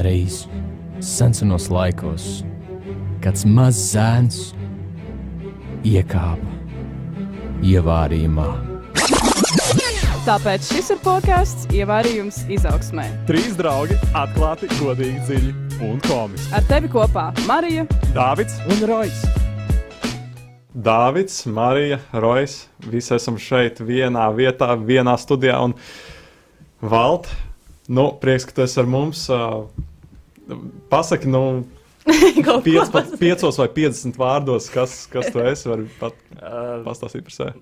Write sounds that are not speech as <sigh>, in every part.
Reiz senos laikos kāds mazs zēns iekāpa ievārījumā. Tāpēc šis ir podkāsts Ievārījums izaugsmē. Trīs draugi atklāti, godīgi, dziļi un komiski. Ar tevi kopā Marija, Dāvids un Rojas. Dāvids, Marija, Rojas. Visi esam šeit vienā vietā, vienā studijā. Un Valt, nu, prieks, ka tu esi ar mums. Uh, pasaki, nu, <laughs> piec, pasaki. piecos vai 50 vārdos, kas, kas tu esi. Vari pat Uh, pastāstīt par sevi.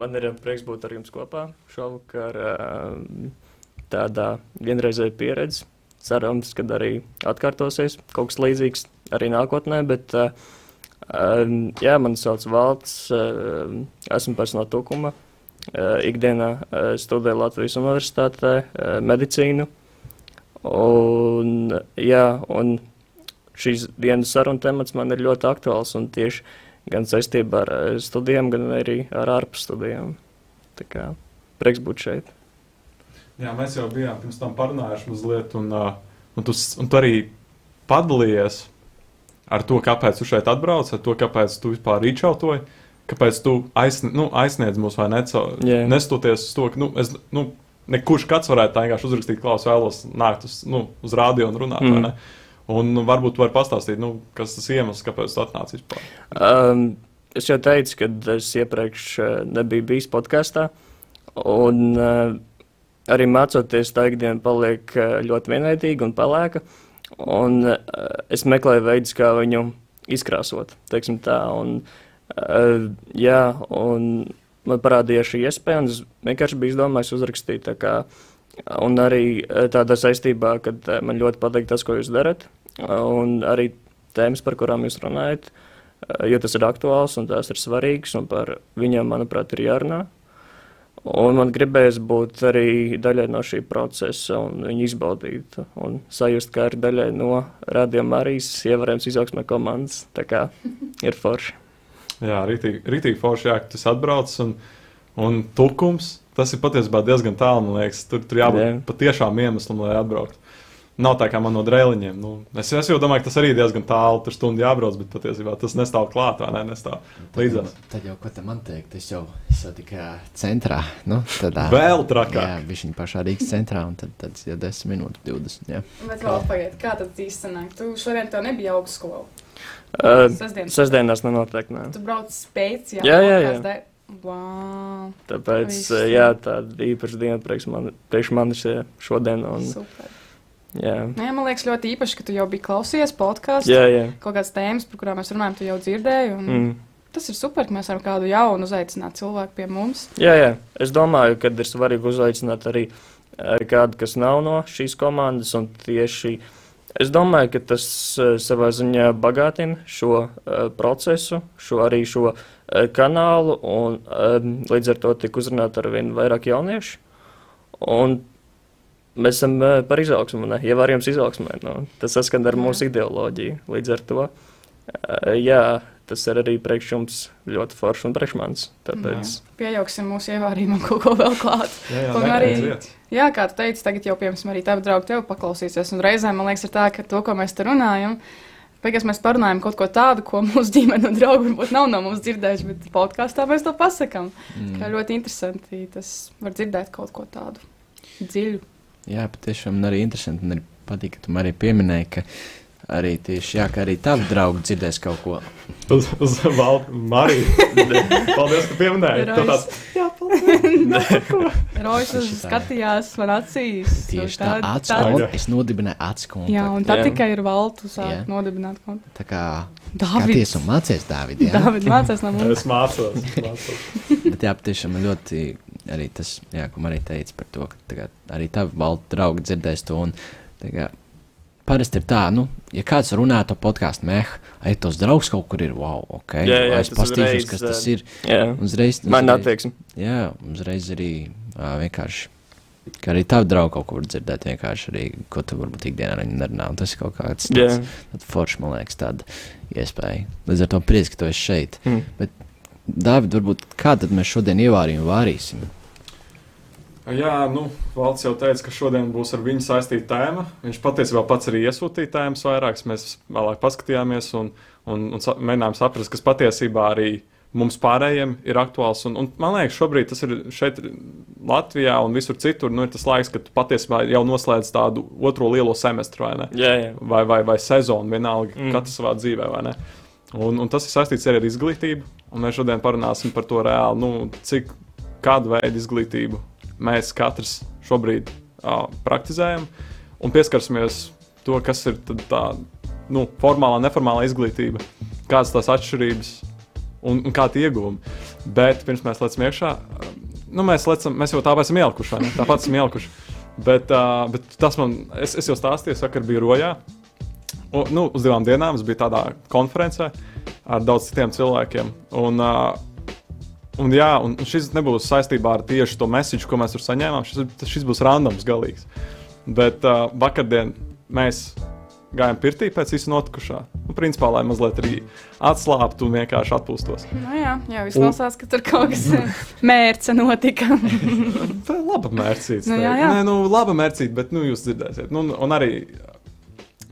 man ir prieks būt ar jums kopā šovakar. Uh, tādā vienreizēja pieredze. Cerams, ka arī atkārtosies kaut kas līdzīgs arī nākotnē. Bet, uh, um, jā, man sauc Valts, uh, esmu pēc no Tukuma. Uh, ikdienā uh, studēju Latvijas Universitātē medicīnu. Un, jā, un šīs dienas saruna temats man ir ļoti aktuāls un tieši gan saistībā ar eh, studijām, gan arī ar ārpus studijām. Tā kā prieks būt šeit. Jā, mēs jau bijām pirms tam parunājuši mazliet, un, un, tu, un tu arī padalījies ar to, kāpēc tu šeit atbrauc, ar to, kāpēc tu vispār rīčautoji, kāpēc tu aizsniedz, nu, aizsniedz mūs vai neco, Jā. nestoties uz to, ka, nu, es, nu, nekurš kāds varētu vienkārši uzrakstīt, klaus, vēlos nākt uz, nu, uz rādio un runāt, mm. Un varbūt tu vari pastāstīt, nu, kas tas iemesls, kāpēc tu atnāci vispār. Um, es jau teicu, ka es iepriekš eh, nebiju bijis podkāstā. Un uh, arī mācoties, tā ikdiena paliek eh, ļoti vienveidīga un pelēka. Un uh, es meklēju veidus, kā viņu izkrāsot. teiksim Tā, un, uh, jā, un man parādījās šī iespēja, un es vienkārši biju izdomājis uzrakstīt. Un arī eh, tādā saistībā, ka eh, man ļoti patīk tas, ko jūs darat, un arī tēmas, par kurām jūs runājat, eh, jo tas ir aktuāls un tās ir svarīgas, un par viņiem, manuprāt, ir jārunā. Un man gribējās būt arī daļai no šī procesa un viņu izbaudīt un sajust, kā ir daļai no radījuma arī ievērojams izaugsmē komandas. Tā kā ir forši. Jā, rītīgi, forši, jā, ka tas atbrauc. Un, un tukums, tas ir patiesībā diezgan tālu, man liekas. Tur, tur jābūt Jā. yeah. patiešām iemeslam, lai atbrauktu. Nav tā kā man no drēliņiem. Nu, es, es jau domāju, ka tas arī diezgan tālu, tur stundu jābrauc, bet patiesībā tas nestāv klāt, vai ne? Nestāv līdzās. Tad jau ko te man teikt? Es jau, es jau tikai centrā. Nu, tādā, Vēl Jā, trakāk. viņš ir pašā Rīgas centrā, un tad, tad ir 10 minūtes, 20. Jā. Bet vēl pagaidi, kā tad īsti sanāk? Tu šodien tev nebija augstskola. Uh, Sestdienas. sestdienās nenoteikti. Nē. Tu brauc speciāli. Jā, jā, jā. podkāstu dēļ. Wow, Tāpēc Viss. eh, jā, tāda īpaša diena priekš, man, priekš manis ir šodien. Un, super. jā. Nu, jā, man liekas ļoti īpaši, ka tu jau biji klausies podkāstu. Jā, jā. Kaut kādas tēmas, par kurām mēs runājam, tu jau dzirdēji. un Mm. Tas ir super, ka mēs varam kādu jaunu uzaicināt cilvēku pie mums. jā, jā. Es domāju, ka ir svarīgi uzaicināt arī eh, kādu, kas nav no šīs komandas. un Tieši es domāju, ka tas eh, savā ziņā bagātina šo uh, procesu, šo arī šo uh, kanālu. Un, līdz ar to tika uzrunāti ar vien vairāk jauniešu. Un Mēs esam eh, par izaugsmu, ne ievērojams izaugsmē. Nu, tas saskan ar mūsu ideoloģiju. Līdz ar to, eh, jā, tas ir arī priekš jums ļoti forši un priekš manis. Tāpēc, Piejauksim mūsu ievārījumam kaut ko vēl klāt. Jā, jā, Un arī-. Jā, kā tu teici, tagad jau, piemēram, arī tavi draugi tevi paklausīsies. Un reizēm man liekas, ir tā, ka to, ko mēs te runājam, beigās mēs parunājam kaut ko tādu, ko mūsu ģimene un draugi varbūt nav no mums dzirdējuši, bet podkāstā mēs to pasakām. Mm. Kā ļoti interesanti, tas var dzirdēt kaut ko tādu dziļu. Jā, patiešām arī interesanti. Man arī patīk, ka tu man arī pieminēji, ka arī tieši jā, ka arī tavi draugi dzirdēs kaut ko. Uz, uz Valdu Mariju. Paldies, ka pieminēji. Tā tāds, jā, paldies. <laughs> Rojas Tas ir tā. skatījās man acīs. Tieši tā, tad- acu tad- kontaktu. Es nodibināju acu kontaktu. Jā, un tad Jā. tikai ir valtu sāk Jā. nodibināt kontu. Tā kā Davids. skaties un mācies, Dāvid. Jā, David mācās no mums. Es mācos. mācos. Bet jā, patiešām man ļoti arī tas, jā, ko Marija teica par to, ka tā kā, arī tavi valdu draugi dzirdēs to. Un, tā kā, Parasti ir tā, nu, ja kāds runā to podkāstu, meh, ai, tos draugs kaut kur ir, wow, ok. Jā, jā, es uzreiz, kas tas ir. jā, Uzreiz, man uzreiz- attieksme. Jā, uzreiz arī ā, vienkārši. Ka arī tavi draugi kaut var dzirdēt, vienkārši arī, ko tu varbūt ikdienā nerunā. Un tas ir kaut kāds tāds, tāds foršs, man liekas, tāda iespēja. Līdz ar to prieks, ka tu esi šeit. Mm. Dāvid, varbūt kā tad mēs šodien ievārījām, vārīsim? Jā, nu, Valds jau teica, ka šodien būs ar viņu saistīta tēma. Viņš patiesībā pats arī iesūtīja tēmas vairākas. Mēs vēlāk paskatījāmies un, un, un sa mēģinājām saprast, kas patiesībā arī mums pārējiem ir aktuāls. Un, un man liekas, šobrīd tas ir šeit, Latvijā un visur citur. Nu, ir tas laiks, kad patiesībā jau noslēdz tādu otro lielo semestru vai, ne? Jā, jā. vai, vai, vai sezonu, vienalga, Mm. katrs savā dzīvē. vai ne? Un, un tas ir saistīts arī ar izglītību. Un mēs šodien parunāsim par to reāli, nu, cik kādu veidu izglītību mēs katrs šobrīd uh, praktizējam. Un pieskarsimies to, kas ir tā nu, formālā, neformālā izglītība, kādas tās atšķirības un, un kādi ieguvumi. Bet pirms mēs lecam iekšā, nu, mēs, lecam, mēs jau tāpat esam ielikuši, ne? tāpat esam ielikuši. Bet, uh, bet tas man, es, es jau stāstīju, vakar biju rojā. Un, nu, uz divām dienām es biju tādā konferencē ar daudziem citiem cilvēkiem. Un, uh, un, jā, un šis nebūs saistībā ar tieši to mēsīju, ko mēs tur saņēmām. Šis, šis būs randoms galīgs. Bet uh, vakardien mēs gājām pirtī pēc visu notikušā. Nu, principā, lai mazliet arī atslābtu un vienkārši atpūstos. Nu, jā, jā izklausās, ka tur kaut kas mērķa notika. <laughs> Tā ir laba mērcīte. Nu, jā, jā. Nē, nu, laba mērcīte, bet nu, jūs dzirdēsiet. Nu, un- un arī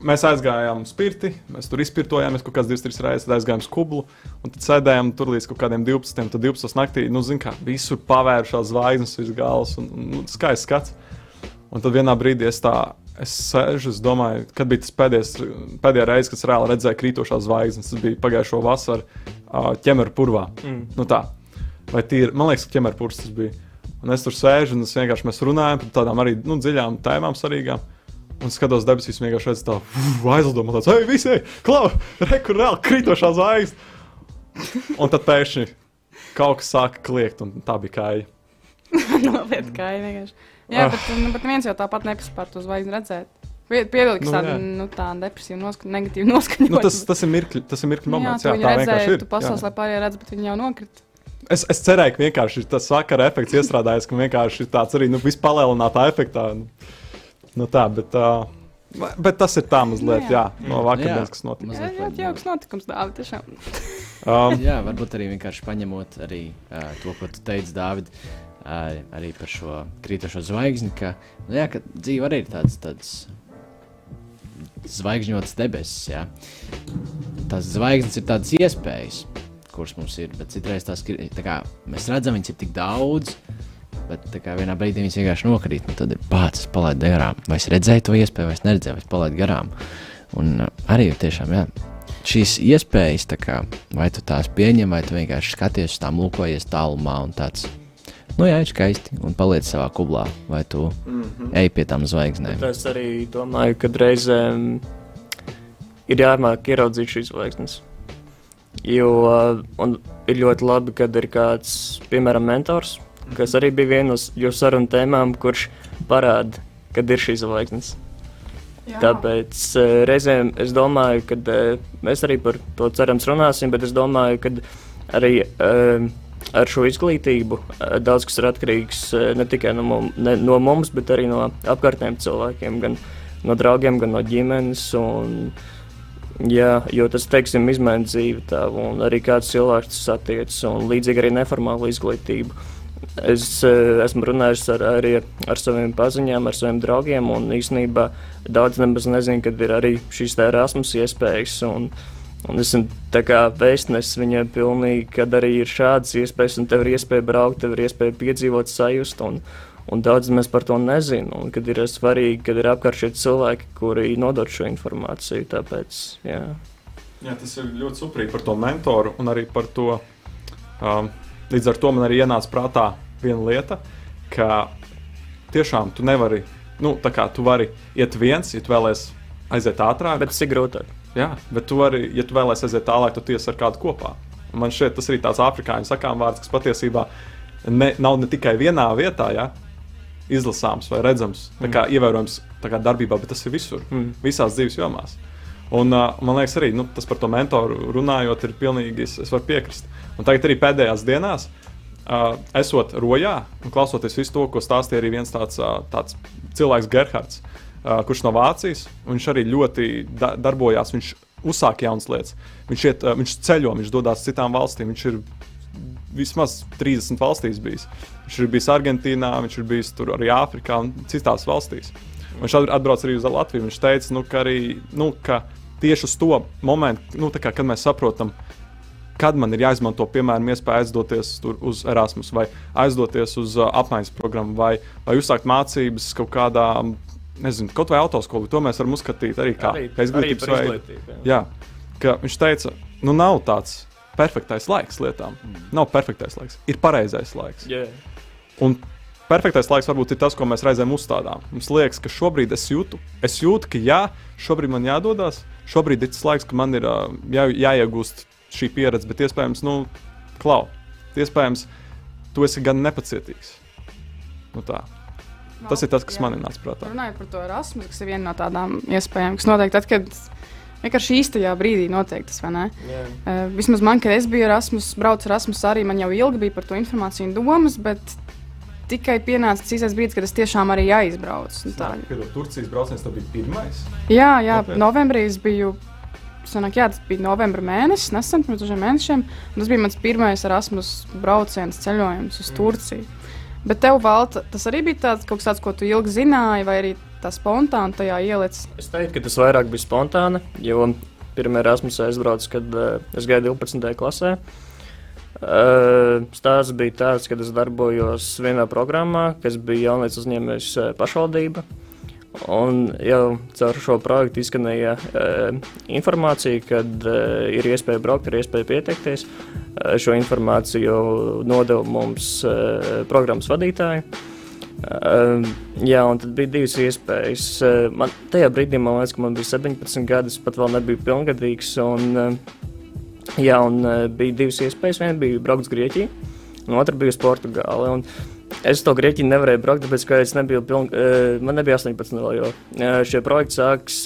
mēs aizgājām uz pirti, mēs tur izpirtojāmies kaut kādas divas, trīs reizes, tad aizgājām uz kublu. Un tad sēdējām tur līdz kaut kādiem 12. Tad 12. naktī, nu, zin kā, visur pavēršās zvaigznes virs galvas un, un nu, skaists skats. Un tad vienā brīdī es tā. Es sēžu, es domāju, kad bija tas pēdējais, pēdējā reize, kad es reāli redzēju krītošās zvaigznes. Tas bija pagājušo vasaru ķemeru purvā. Mm. Nu tā. Vai tīri, man liekas, ka ķemeru purvs tas bija. Un es tur sēžu un es vienkārši mēs runājam par tādām arī nu, dziļām tēmām, svarīgām. Un skatos debesīs, vienkārši redzu tādu aizlidojumu, tāds - ej, visi, klau, re, kur reāli krītošā zvaigzne. Un tad pēkšņi kaut kas sāka kliegt, un tā bija kāja. <laughs> Nopietni, kā jau vienkārši. Jā, Ah. bet, nu, bet viens jau tāpat nepaspēr to zvaigzni redzēt. Piedod, ka Nu, tāda jā. nu, tā depresīva, noska negatīva <laughs> noskaņota. Nu, tas, tas ir mirkļi, tas ir mirkļi moments. jā, Jā, tā tā vienkārši redzēja, ir. tu pasaules, lai pārējie redz, bet viņi jau nokrita. Es, es cerēju, ka vienkārši tas sakara efekts iestrādājies, ka vienkārši ir tāds arī nu, vispalielinātā efektā. Nu, nu tā, bet, uh, bet tas ir tā mazliet, Nu, jā. jā, no vakardienas, kas notika. Jā, ļoti jauks notikums, dāvā, tiešām. Um, Jā, varbūt arī vienkārši paņemot arī, uh, to, ko tu teici, Dārvid, uh, arī par šo krītošo zvaigzni. Ka, nu, jā, ka dzīve arī ir tāds, tāds zvaigžņots debesis. Jā. Tās zvaigznes ir tādas iespējas, kuras mums ir, bet citreiz tās ir, tā kā, mēs redzam, viņas ir tik daudz. Bet kā vienā brīdī viņas vienkārši nokrīt, un tad ir pats, palaidu garām. Vai es redzēju to iespēju, vai es neredzēju, vai es palaidu garām. Un uh, arī tiešām, jā, šīs iespējas, kā, vai tu tās pieņem, vai tu vienkārši skaties uz tām, lūkojies tālumā un tāds. Nu, jā, ir skaisti. Un paliec savā kublā, vai tu mm -hmm. ej pie tām zvaigznēm. Es arī domāju, ka reizēm ir jāmāk ieraudzīt šīs zvaigznes. Jo uh, ir ļoti labi, kad ir kāds, piemēram, mentors, kas arī bija viena no jūsu sarunu tēmām, kurš parāda, kad ir šīs zvaigznes. Jā. Tāpēc uh, reizēm es domāju, ka uh, mēs arī par to cerams runāsim, bet es domāju, ka arī uh, ar šo izglītību uh, daudz kas ir atkarīgs uh, ne tikai no, mum, ne, no mums, bet arī no apkārtējiem cilvēkiem, gan no draugiem, gan no ģimenes. Un, Jā, jo tas, teiksim, izmaina dzīvi tavu un arī kāds cilvēks tas attiecas, un līdzīgi arī neformāla izglītība. Es eh, esmu runājis ar, arī ar saviem paziņām, ar saviem draugiem, un īstenībā daudz nemaz nezinu, kad ir arī šīs tā Erasmus iespējas. Un, un es esmu vēstnesis viņiem pilnīgi, kad arī ir šādas iespējas, un tev ir iespēja braukt, tev ir iespēja piedzīvot, sajust. Un, un daudz mēs par to nezinām, kad ir svarīgi, kad ir apkārt šie cilvēki, kuri nodod šo informāciju. Tāpēc, jā. Jā, tas ir ļoti superīgi par to mentoru un arī par to. Um, līdz ar to man arī ienāca prātā viena lieta, ka tiešām tu nevari, nu, tā kā tu vari iet viens, ja tu vēlēsies aiziet ātrāk. Bet tas ir grūtāk. Jā, bet tu vari, ja tu vēlēsies aiziet tālāk, tad tiesa ar kādu kopā. Un man šķiet, tas arī tāds afrikāņu sakām vārds, kas patiesībā ne, nav ne tikai vienā vietā, ja, izlasāms vai redzams, tā kā ievērojams tā kā darbībā, bet tas ir visur, Mm. visās dzīves jomās. Un, uh, man liekas, arī nu, tas par to mentoru runājot, ir pilnīgi, es, es varu piekrist. Un tagad arī pēdējās dienās, uh, esot rojā un klausoties visu to, ko stāstīja arī viens tāds, uh, tāds cilvēks, Gerhards, uh, kurš no Vācijas, viņš arī ļoti da darbojās. Viņš uzsāk jaunas lietas. Viņš, iet, uh, viņš ceļo, viņš dodas citām valstīm. Viņš ir vismaz 30 valstīs bijis. Viņš ir bijis Argentīnā, viņš ir bijis arī Āfrikā un citās valstīs. Viņš atbrauc arī uz Latviju. Viņš teica, nu, ka, arī, nu, ka tieši uz to momentu, nu, kā, kad mēs saprotam, kad man ir jāizmanto, piemēram, iespēja aizdoties uz Erasmus, vai aizdoties uz uh, apmaiņas programmu, vai, vai uzsākt mācības kaut kādā, nezinu, kaut vai autoskolā. To mēs varam uzskatīt arī kā izglītības veidu. Jā, ka viņš teica, nu nav tāds perfektais laiks lietām. Mm. Nav perfektais laiks, ir pareizais laiks. Yeah. Un perfektais laiks varbūt ir tas, ko mēs reizēm uzstādām. Mums liekas, ka šobrīd es jūtu, es jūtu, ka jā, šobrīd man jādodas, šobrīd ir tas laiks, ka man ir jā, jāiegūst šī pieredze, bet iespējams, nu, klau, iespējams, tu esi gan nepacietīgs. Nu, tā. No, tas ir tas, kas jā. man nācis prātā. Runājot par to Erasmus, kas ir viena no tādām iespējām, kas notiek tad, kad vienkārši īstajā brīdī notiek tas, vai ne? Yeah. Uh, vismaz man, kad es biju Erasmus, braucu Erasmus, arī man jau ilgi bija par to informāciju un domas, bet tikai pienāca tas īstais brīdis, kad es tiešām arī aizbraucu. Tā ir Turcijas brauciens, tas bija pirmais. Jā, jā okay. novembrī es biju. Sanāk, jā, tas bija novembris mēnesis, nesen pirms dažiem mēnešiem. Tas bija mans pirmais Erasmus brauciens, ceļojums uz mm. Turciju. Bet tev, Valta, tas arī bija tāds, kaut kas tāds, ko tu ilgi zināji, vai arī tā spontāni tajā ielicis? Es teiktu, ka tas vairāk bija spontāni, jo pirmā Erasmus aizbraucu, kad uh, es gāju 12. klasē. Uh, Stāsts bija tāds, ka es darbojos vienā programmā, kas bija jaunais uzņēmējs pašvaldība. Un jau caur šo projektu izskanēja uh, informācija, ka uh, ir iespēja braukt, ir iespēja pieteikties. Uh, šo informāciju nodeva mums uh, programmas vadītāji. Uh, jā, un tad bija divas iespējas. Uh, man, tajā brīdī man liekas, ka man bija 17 gadi, es pat vēl nebiju pilngadīgs. Un, uh, Jā, un uh, bija divas iespējas. Viena bija braukt uz Grieķiju, un otra bija uz Portugāli. Un es to Grieķiju nevarēju braukt, tāpēc, ka es nebiju piln, uh, man nebija 18 vēl, jo uh, šie projekti sāks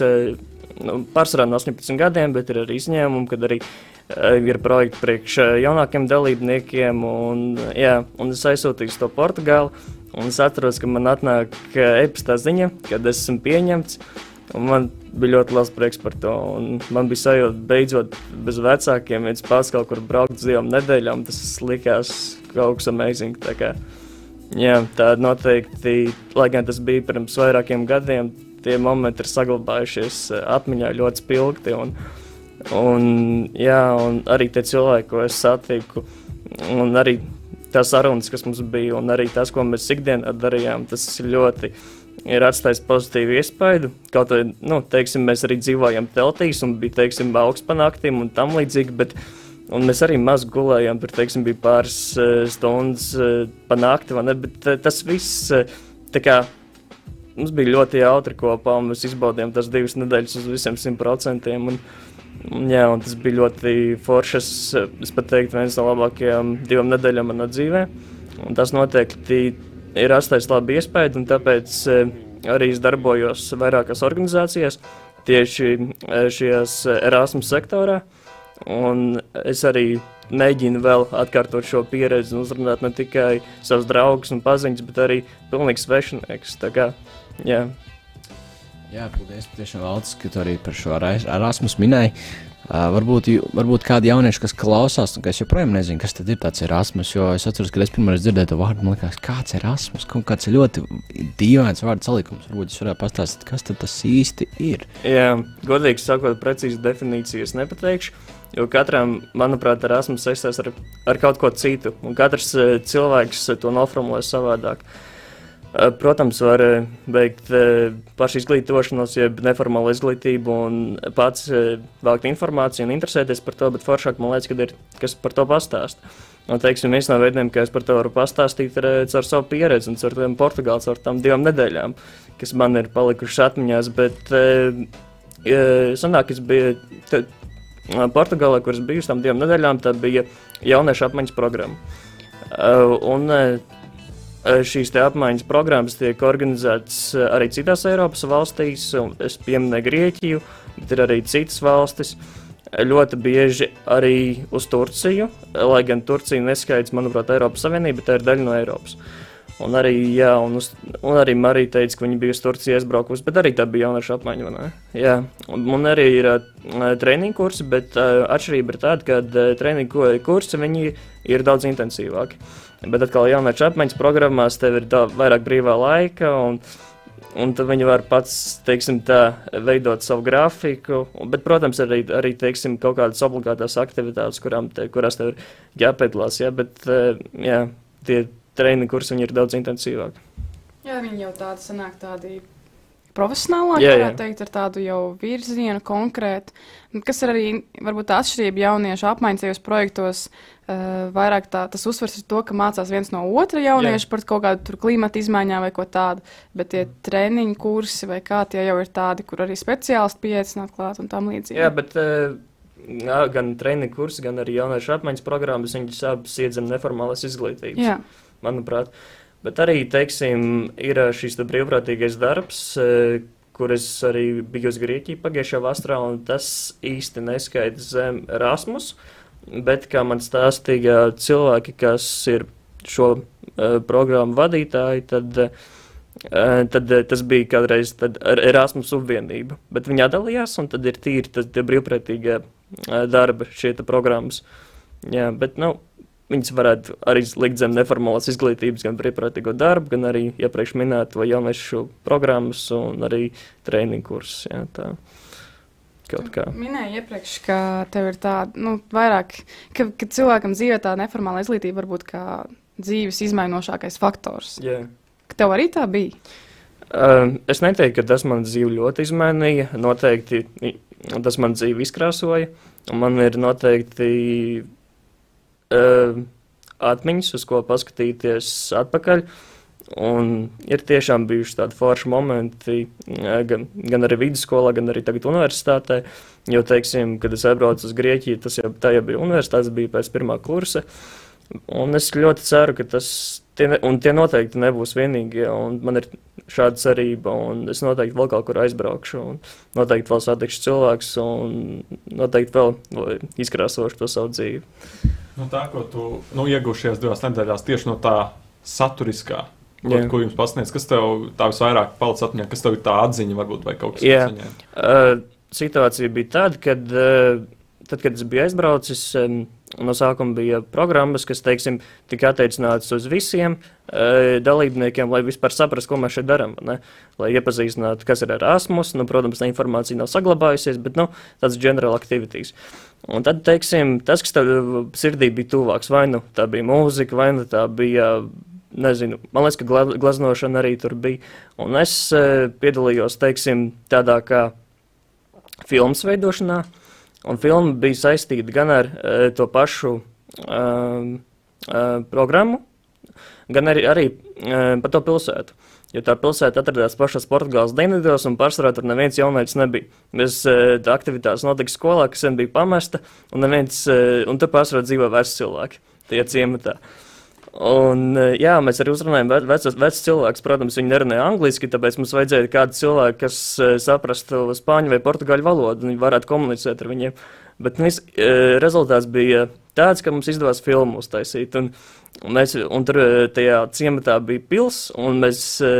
nu, pārsvarā no 18 gadiem, bet ir arī izņēmumi, kad arī ir projekti priekš jaunākiem dalībniekiem. Un, jā, un es aizsūtīju to Portugāli, un es atceros, ka man atnāk e-pastā ziņa, kad esmu pieņemts. Man bija ļoti liels prieks par to. Man bija sajūta, beidzot, bez vecākiem, viens pats kaut kur braukt uz divām nedēļām. Tas likās kaut kas amazing. Tā, kā, jā, tā noteikti, lai gan tas bija pirms vairākiem gadiem, tie momenti ir saglabājušies eh, atmiņā ļoti spilgti. Un, un, jā, un arī tie cilvēki, ko es satiku, un arī tās sarunas, kas mums bija, un arī tas, ko mēs ikdienā darījām, tas ļoti ir atstājis pozitīvu iespaidu. Kaut arī nu, teiksim, mēs arī dzīvojam teltīs un bija teiksim, augsts pa naktīm un tam līdzīgi. Bet, Un mēs arī maz gulējām, tur teiksim, bija pāris uh, stundas uh, pa nakti. Bet uh, tas viss kā, mums bija ļoti jautri kopā. Mēs izbaudījām tās divas nedēļas uz visiem simt procentiem. Un, un, jā, un tas bija ļoti foršs. Es, pat teiktu, viens no labākajām divām nedēļām manā dzīvē. Un tas noteikti ir atstājis labu iespēju, un tāpēc e, arī es darbojos vairākās organizācijās, tieši e, šajās Erasmus sektorā. Un es arī mēģinu vēl atkārtot šo pieredzi un uzrunāt ne tikai savus draugus un paziņas, bet arī pilnīgi svešinieks. Kā, jā. jā, paldies tiešām Valds, ka tu arī par šo Erasmus minēji. Uh, varbūt, varbūt kādi jaunieši, kas klausās, un kas joprojām nezina, kas ir tāds Erasmus. Jo es atceros, kad es pirmo reizi dzirdēju to vārdu, man liekas, kāds ir Erasmus. Kaut kāds ļoti dīvains vārdu salikums. Varbūt jūs varētu pastāstīt, kas tas īsti ir. Jā, godīgi sakot, precīzi definīciju es nepateikšu. Jo katram, manuprāt, Erasmus saistās ar, ar kaut ko citu, un katrs cilvēks to noformulē savādāk. Uh, protams, var veikt eh, eh, pašu izglītošanos, jeb neformālu izglītību un pats vākt informāciju un interesēties par to, bet foršāk man liekas, ka ir kas par to pastāst. Un, teiksim, viens no veidiem, kā es par to varu pastāstīt, ir caur savu pieredzi un caur tiem Portugāles, caur tām divām nedēļām, kas man ir palikušas atmiņās. Bet, sanāk, es biju te, Portugālē, kur es biju uz tām divām nedēļām, tā bija jauniešu apmaiņas programma. Un, Šīs apmaiņas programmas tiek organizētas arī citās Eiropas valstīs, un es pieminēju Grieķiju, bet ir arī citas valstis. Ļoti bieži arī uz Turciju, lai gan Turcija neskaidrs, manuprāt, Eiropas Savienība, bet tā ir daļa no Eiropas. Un arī, jā, un, uz, un arī Marija teica, ka viņa bija uz Turciju aizbraukusi, bet arī tā bija jauniešu apmaiņa. Jā, un, un arī ir uh, treniņu kursi, bet uh, atšķirība ir tāda, ka uh, treniņu kursi ir daudz intensīvāki. Bet atkal jauniešu apmaiņas programmās tev ir daudz vairāk brīvā laika. Un, Un tad viņi var pats, teiksim, tā, veidot savu grafiku. Bet, protams, arī, arī teiksim, kaut kādas obligātās aktivitātes, kurām te, kurās tev ir jāpiedalās. Jā, bet jā, tie treniņi kursi ir daudz intensīvāki. Jā, viņi jau tādi sanāk tādi profesionālāki, Jā, jā. varētu teikt, ar tādu jau virzienu konkrētu. Un Kas ir arī varbūt tā atšķirība jauniešu apmaiņas projektos, uh, vairāk tā, tas uzsvers uz to, ka mācās viens no otra jauniešu par kaut kādu tur klimata izmaiņām vai ko tādu, bet tie treniņu kursi vai kā tie jau ir tādi, kur arī speciālisti pieaicināt klāt un tam līdzīgi. Jā, bet jā, gan treniņu kursi, gan arī jauniešu apmaiņas programmas, viņas abas iedzem neformālās izglītības. Jā. Manuprāt. Bet arī, teiksim, ir ā, šis te brīvprātīgais darbs, e, kur es arī biju uz Grieķiju pagājušajā vasarā, un tas īsti neskaita zem Erasmus, bet, kā man stāstīja cilvēki, kas ir šo uh, programmu vadītāji, tad, uh, tad uh, tas bija kādreiz Erasmus apvienība, bet viņi atdalījās, un tad ir tīri tas tie brīvprātīgie uh, darba šie programmas. Jā, bet, nu, Viņas varētu arī likt zem neformālās izglītības, gan brīvprātīgo darbu, gan arī iepriekš minēto jauniešu programmas un arī treniņu kursus. Jā, tā. Kaut kā. Minēju iepriekš, ka tev ir tāda, nu, vairāk, ka, ka cilvēkam dzīvē tā neformāla izglītība var būt kā dzīves izmainošākais faktors. Jā. Ka tev arī tā bija. Uh, es neteiktu, ka tas man dzīvi ļoti izmainīja. Noteikti tas man dzīvi izkrāsoja. Man ir noteikti atmiņas, uz ko paskatīties atpakaļ. Un ir tiešām bijuši tādi forši momenti, eh, gan, gan arī vidusskolā, gan arī tagad universitātē. Jo, teiksim, kad es aizbraucu uz Grieķiju, tas jau, jau bija universitāte, tas bija pēc pirmā kursa. Un es ļoti ceru, ka tas, tie, tie noteikti nebūs vienīgie. Man ir šāda cerība, un es noteikti vēl kaut kur aizbraukšu, un noteikti vēl satikšu cilvēkus, un noteikti vēl izkrāsošu to savu dzīvi. Nu, tā, ko tu nu, iegūsi šajās divās nedēļās, tieši no tā saturiskā, Jā. ko jums pasniedz, kas tev tā visvairāk palicis atmiņā, kas tev ir tā atziņa, varbūt, vai kaut kas tāds. Uh, situācija bija tāda, kad, uh, tad, kad es biju aizbraucis, um, no sākuma bija programmas, kas, teiksim, tika attiecinātas uz visiem uh, dalībniekiem, lai vispār saprastu, ko mēs šeit darām. Lai iepazīstinātu, kas ir Erasmus. Nu, protams, tā informācija nav saglabājusies, bet nu, tāds general activities. Un tad, teiksim, tas, kas tev sirdī bija tuvāks, vai nu tā bija mūzika, vai nu tā bija. Nezinu, man liekas, ka gla- glaznošana arī tur bija. Un es e, piedalījos, teiksim, tādā kā filmas veidošanā. Un filma bija saistīta gan ar e, to pašu um, uh, programmu, gan arī, arī e, par to pilsētu. Jo tā pilsēta atradās pašās Portugāles dienvidos, un pārsvarā tur neviens jaunietis nebija. Mēs e, tā aktivitātes notika skolā, kas sen bija pamesta, un, neviens, e, un tur pārsvarā dzīvo veci cilvēki. Tie ciematā. Un, e, jā, mēs arī uzrunājām ve- vecus vec cilvēkus. Protams, viņi nerunāja angliski, tāpēc mums vajadzēja kādu cilvēku, kas e, saprastu spāņu vai portugāļu valodu, un varētu komunicēt ar viņiem. Bet nu, vis, e, rezultāts bija tāds, ka mums izdevās filmu uztaisīt. Un, un mēs, un tur e, tajā ciematā bija pils, un mēs e,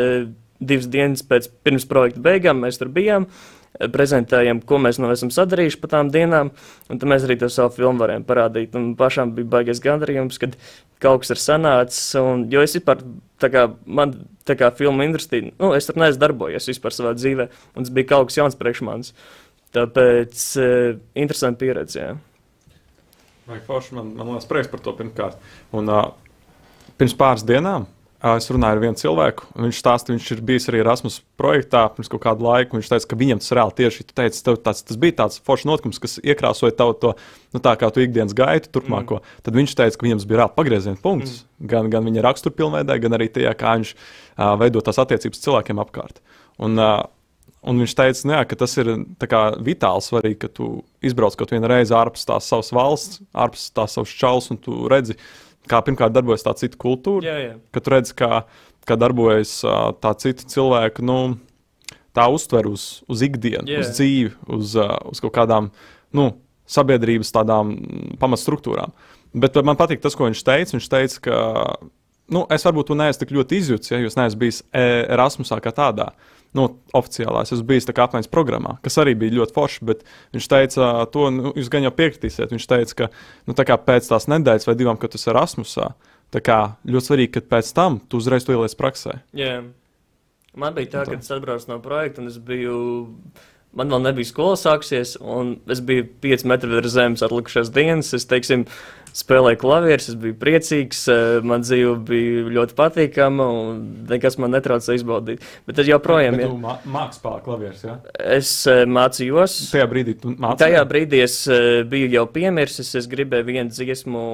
divas dienas pēc pirms projekta beigām mēs tur bijām. e, Prezentējam, ko mēs no esam sadarījuši pa tām dienām, un tad mēs arī to savu filmu varējām parādīt. Un pašām bija baigais gandarījums, kad kaut kas ir sanācis. Un, jo es vispār, tā kā man, tā kā filmu industrija, nu, es tur neesmu darbojies vispār savā dzīvē, un tas bija kaut kas jauns priekš manis. Tāpēc uh, interesanti pieredze. Jā. Vai forši man, man liekas, prieks par to pirmkārt. Un, uh, pirms pāris dienām uh, es runāju ar vienu cilvēku, viņš stāsta, viņš ir bijis arī Erasmus projektā pirms kaut kādu laiku. un Viņš teica, ka viņam tas reāli tieši tev tāds, tas bija tāds foršs notikums, kas iekrāsoja tavu to, nu, tā kā tu ikdienas gaitu turpmāko. Mm. Tad viņš teica, ka viņam bija reāli pagrieziena punkts. Mm. Gan, gan viņa raksturpilnveidē, gan arī tajā, kā viņš uh, veido tās attiecības cilvēkiem apkārt. Un, uh, Un viņš teica, jā, ka tas ir kā vitāli svarīgi, ka tu izbrauc kaut vienu reizi ārpus tās savas valsts, ārpus tās savas čalas, un tu redzi, kā pirmkārt darbojas tā cita kultūra. Jā, jā. Ka tu redzi, kā, kā darbojas tā cita cilvēka, nu, tā uztver uz, uz ikdienu, Jā. uz dzīvi, uz, uz kaut kādām nu, sabiedrības tādām pamatstruktūrām. Bet man patīk tas, ko viņš teica. Viņš teica, ka nu, es varbūt to neesmu tik ļoti izjūtis, ja jūs neesat bijis e, Erasmusā kā tādā. Nu, oficiālā es esmu bijis tā kā apmaiņas programmā, kas arī bija ļoti forši, bet viņš teica, to nu, jūs gan jau piekritīsiet. Viņš teica, ka nu, tā pēc tās nedēļas vai divām, kad tas ir Erasmusā, tā kā ļoti svarīgi, ka pēc tam tu uzreiz to ieliec praksē. Jā. Man bija tā, ka es atbraucu no projekta, un es biju. Man vēl nebija skola sāksies, un es biju 5 metri virs zemes atlikušās dienas. Es, teiksim, spēlēju klavierus, es biju priecīgs, eh, man dzīve bija ļoti patīkama, un nekas man netraucēja izbaudīt. Bet es joprojām Bet ja, tu mā- māki spēlēt klavierus, ja? es eh, mācījos. Tajā brīdī tu mācījies. Tajā brīdī es eh, biju jau piemirsis, es gribēju vienu dziesmu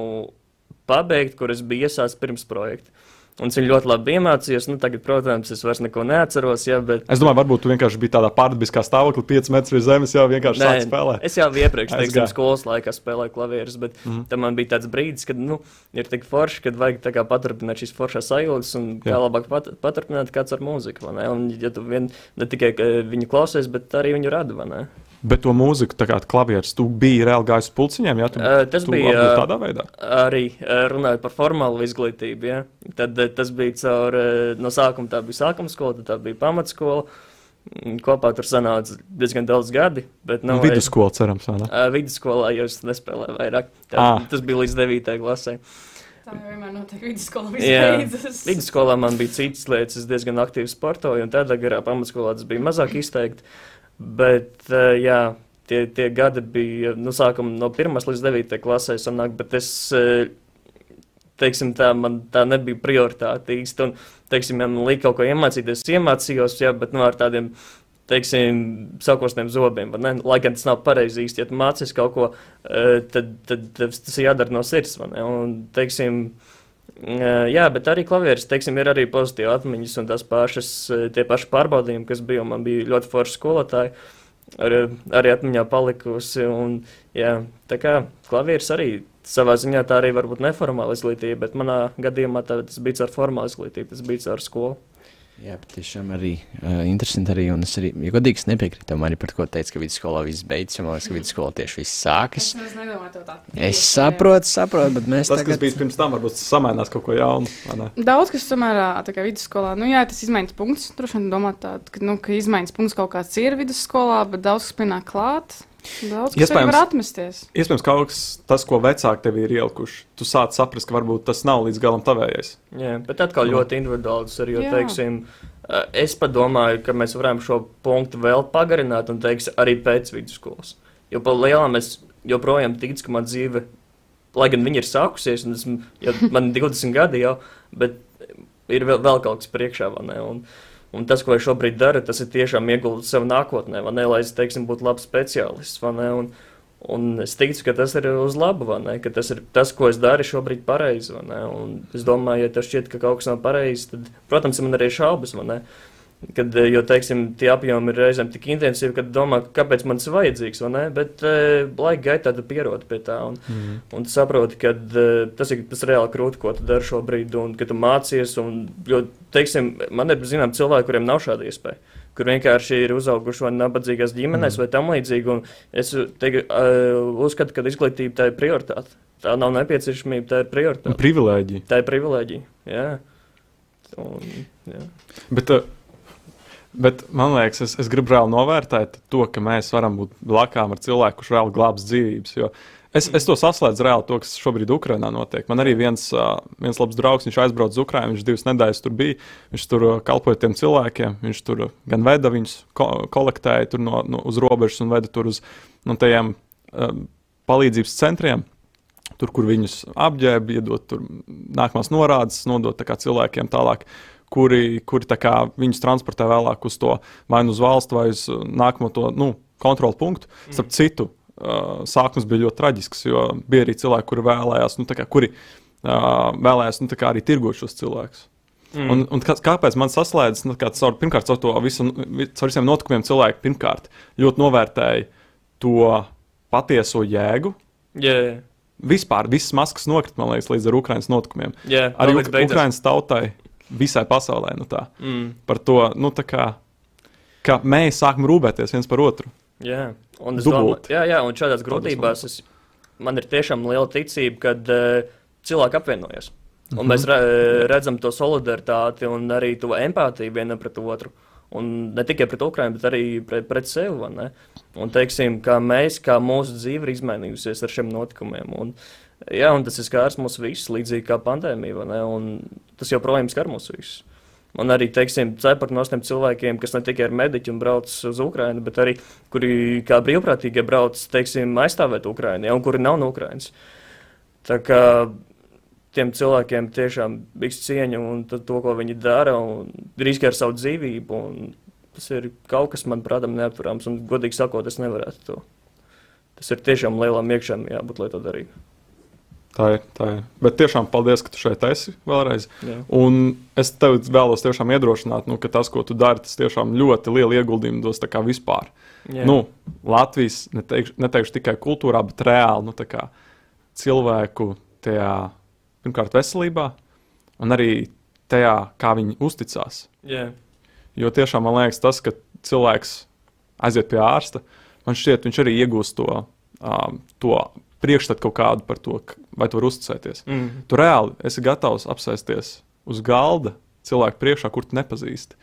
pabeigt, kur es biju iesācis pirms projekta. Un viņu ļoti labi iemācījos. Nu, tagad, protams, es vairs neko neatceros. Ja, bet... Es domāju, varbūt tu vienkārši biji tādā pārdabiskā stāvoklī, 5 metrus virs zemes, jau vienkārši sāki spēlēt. es jau iepriekš, teiksim, skolas laikā spēlēju klavierus, bet mm. -hmm. tam man bija tāds brīdis, kad nu, ir tik forši, kad vajag paturpināt šīs foršās sajūtas un kā Jā. labāk pat, paturpināt kāds ar mūziku. Un, ja tu vien, ne tikai ka viņu klausies, bet arī viņu rada. Bet to mūziku, tā kā klavieres, tu biji reāli gājis uz pulciņiem, ja tu, Ē, tas tu bija, ā, tādā veidā. Arī runājot par formālu izglītību, ja? tad tas bija caur, no sākuma tā bija sākuma skola, tad tā bija pamatskola. Mm, Kopā tur sanāca diezgan daudz gadi. Bet, Nu, Vidusskola, cerams, vai ne? Ā, Vidusskolā jau es nespēlēju vairāk. Tā, Ā. tas bija līdz 9. klasē. Tā jau vienmēr notiek vidusskolā. Jā. Vidusskolā man bija citas lietas, es diezgan aktīvi sportoju, un tādā garā pamatskolā tas bija mazāk izteikti. Bet, ā, jā, tie, tie gadi bija sākuma no 1 līdz 9 klasē, sanāk, bet es, ā, teiksim, tā, man tā nebija prioritāte īsti. Un, teiksim, ja man lika kaut ko iemācīties, es iemācījos, jā, bet nu, ar tādiem. Teiksim, sakostiem zobiem. ne? Lai gan tas nav pareizi īsti, ja tu mācies kaut ko, eh, tad, tad tas tas ir jādara no sirds. Un, teiksim, eh, jā, bet arī klavieris, teiksim, ir arī pozitīvi atmiņas un tās pašas, tie paši pārbaudījumi, kas bija. un Man bija ļoti forši skolotāji, ar, arī atmiņā palikusi. Un, jā, tā kā klavieris arī savā ziņā tā arī varbūt neformāla izglītība, bet manā gadījumā tā, tas bija ar formālu izglītību, tas bija ar skolu. Jā, bet tiešām arī uh, interesanti. Arī, un es arī, ja godīgi, es nepiekrītu tam arī par ko teicu, ka vidusskolā viss beidzas. Man liekas, ka vidusskolā tieši viss sākas. Es tā. Es saprotu, saprotu, bet mēs Tas, tagad... kas bija pirms tam, varbūt samainās kaut ko jaunu. Daudz kas samērā tā kā vidusskolā. Nu, jā, tas izmaiņas punkts. Droši vien domāt, tā, ka, nu, ka izmaiņas punkts kaut kāds ir vidusskolā, bet daudz kas pienāk klāt. Daudz kas arī Iespējams. var atmesties. Iespējams, ka kaut kas, tas, ko vecāki tev ir ielikuši, tu sāc saprast, ka varbūt tas nav līdz galam tavējais. Jā, bet atkal Nu. ļoti individuāli tas ir. Jo, Jā. teiksim, eh, es pat domāju, ka mēs varam šo punktu vēl pagarināt un teiks, arī pēc vidusskolas. Jo pa lielam es joprojām ticu, ka man dzīve, lai gan viņa ir sākusies, un esmu, jau, man ir 20 gadi jau, bet ir vēl, vēl kaut kas priekšā. vai ne? Un, un tas, ko es šobrīd daru, tas ir tiešām ieguldīt sev nākotnē, ne? lai es teiksim, būtu labs speciālists. Un, Un es ticu, ka tas ir uz labu, ne? Ka tas ir tas, ko es daru šobrīd, pareizi. Es domāju, ja tas šķiet, ka kaut kas nav pareizi, tad, protams, man arī ir šaubas. Kad, eh, jo, teiksim, tie apjomi ir reizēm tik intensīvi, ka domā, kāpēc man tas ir vajadzīgs? Bet e, laika gaitā tu pierodi pie tā. Un, Mm. un tu saproti, ka e, tas ir tas reāli krūti, ko tu dari šobrīd, un ka tu mācies. Un, jo, teiksim, man ir zinām cilvēki, kuriem nav šāda iespēja kur vienkārši ir uzauguši vai nabadzīgās ģimenēs, mm. vai tam līdzīgi. un Es te, uh, uzskatu, ka izglītība tā ir prioritāte. Tā nav nepieciešamība, tā ir prioritāte. Privilēģija. Tā ir privilēģija. Jā. Un, jā. Bet, uh, bet man liekas, es, es gribu reāli novērtēt to, ka mēs varam būt blakām ar cilvēku, kurš reāli glābs dzīvības. Jo es, es to saslēdzu reāli to, kas šobrīd Ukrajinā notiek. Man arī viens, viens labs draugs, viņš aizbrauca uz Ukrajinu, viņš divas nedēļas tur bija. Viņš tur kalpoja tiem cilvēkiem, viņš tur gan veda viņus, ko, kolektēja tur no, no, uz robežas un veda tur uz no tajiem uh, palīdzības centriem. Tur, kur viņus apģērba, iedot tur nākamās norādes, nodot tā cilvēkiem tālāk, kuri, kuri kā viņus transportē vēlāk uz to vai nu uz valstu, vai uz uh, nākamo to nu, kontrolu punktu. Starp citu, uh, sākums bija ļoti traģisks, jo bija arī cilvēki, kuri vēlējās, nu, kā, kuri uh, vēlējās nu, arī tirgot šos cilvēkus. Mm. Un, un kā, kāpēc man saslēdzas? Nu, kā caur, pirmkārt, caur to visu, vi- caur visiem notikumiem cilvēki pirmkārt ļoti novērtēja to patieso jēgu. Jā, jā. Vispār visas maskas nokrita, man liekas, līdz ar Ukraiņas notikumiem. jā. Arī. Ukraiņas tautai, visai pasaulē. Nu tā, Mm. par to, nu, kā, ka mēs sākam rūpēties viens par otru. Jā, un domāju, jā, jā, un šādās grūtībās es, man ir tiešām liela ticība, ka uh, cilvēki apvienojas. Un mēs re, redzam to solidaritāti un arī to empātiju vienam pret otru. Un ne tikai pret Ukrajinu, bet arī pret, pret sevi. Un teiksim, kā mēs, kā mūsu dzīve ir izmainījusies ar šiem notikumiem. Un, jā, un tas ir skārs mūs visus, līdzīgi kā pandēmija. tas joprojām skar mūs visus. Un arī, teiksim, cepurt no tiem cilvēkiem, kas ne tikai ir mediķi un brauc uz Ukrajinu, bet arī kuri kā brīvprātīgie brauc, teiksim, aizstāvēt Ukrajinu, ja, un kuri nav no Ukrajinas. Tā kā tiem cilvēkiem tiešām bija cieņa un to, ko viņi dara, un riskē ar savu dzīvību. Tas ir kaut kas, manuprāt, neapturams. Un, godīgi sakot, es nevarētu to. Tas ir tiešām lielam iekšām jābūt, lai to darītu. Tā ir, tā ir. Bet tiešām paldies, ka tu šeit esi vēlreiz. Jā. Un es tev vēlos tiešām iedrošināt, nu, ka tas, ko tu dari, tas tiešām ļoti lielu ieguldījumu dos vispār. Jā. Nu, Latvijas neteikšu, neteikšu tikai kultūrā, bet reāli nu, kā cilvēku tajā, pirmkārt, veselībā, un arī tajā, kā viņi uzticās. Jā. Jo tiešām man liekas, tas, ka cilvēks aiziet pie ārsta, man šķiet, viņš arī iegūst to, um, to priekšstatu kaut kādu par to, vai tu vari uzticēties. Mm. Tu reāli esi gatavs apsēsties uz galda cilvēku priekšā, kur tu nepazīsti.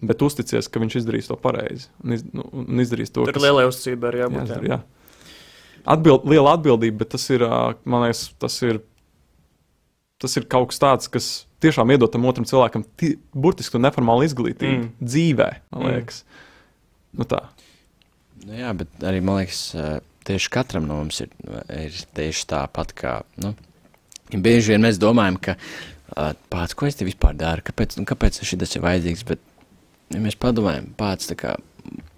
Bet uzticies, ka viņš izdarīs to pareizi un, iz, nu, un izdarīs to, Tur lielai uzticībai ir jābūt. jāizdara. Jā. Jā. Atbild, liela atbildība, bet tas ir, man liekas, tas ir, tas ir kaut kas tāds, kas tiešām iedod tam otram cilvēkam ti- burtiski to neformālu izglītību Mm. mm. dzīvē, man Mm. liekas. Nu tā. Nu, jā, bet arī man liekas, tieši katram no mums ir, ir tieši tāpat kā. Nu, bieži vien mēs domājam, ka ā, pats, ko es te vispār daru, kāpēc, nu, kāpēc šis ir vajadzīgs. Bet, ja mēs padomājam, pats, kā,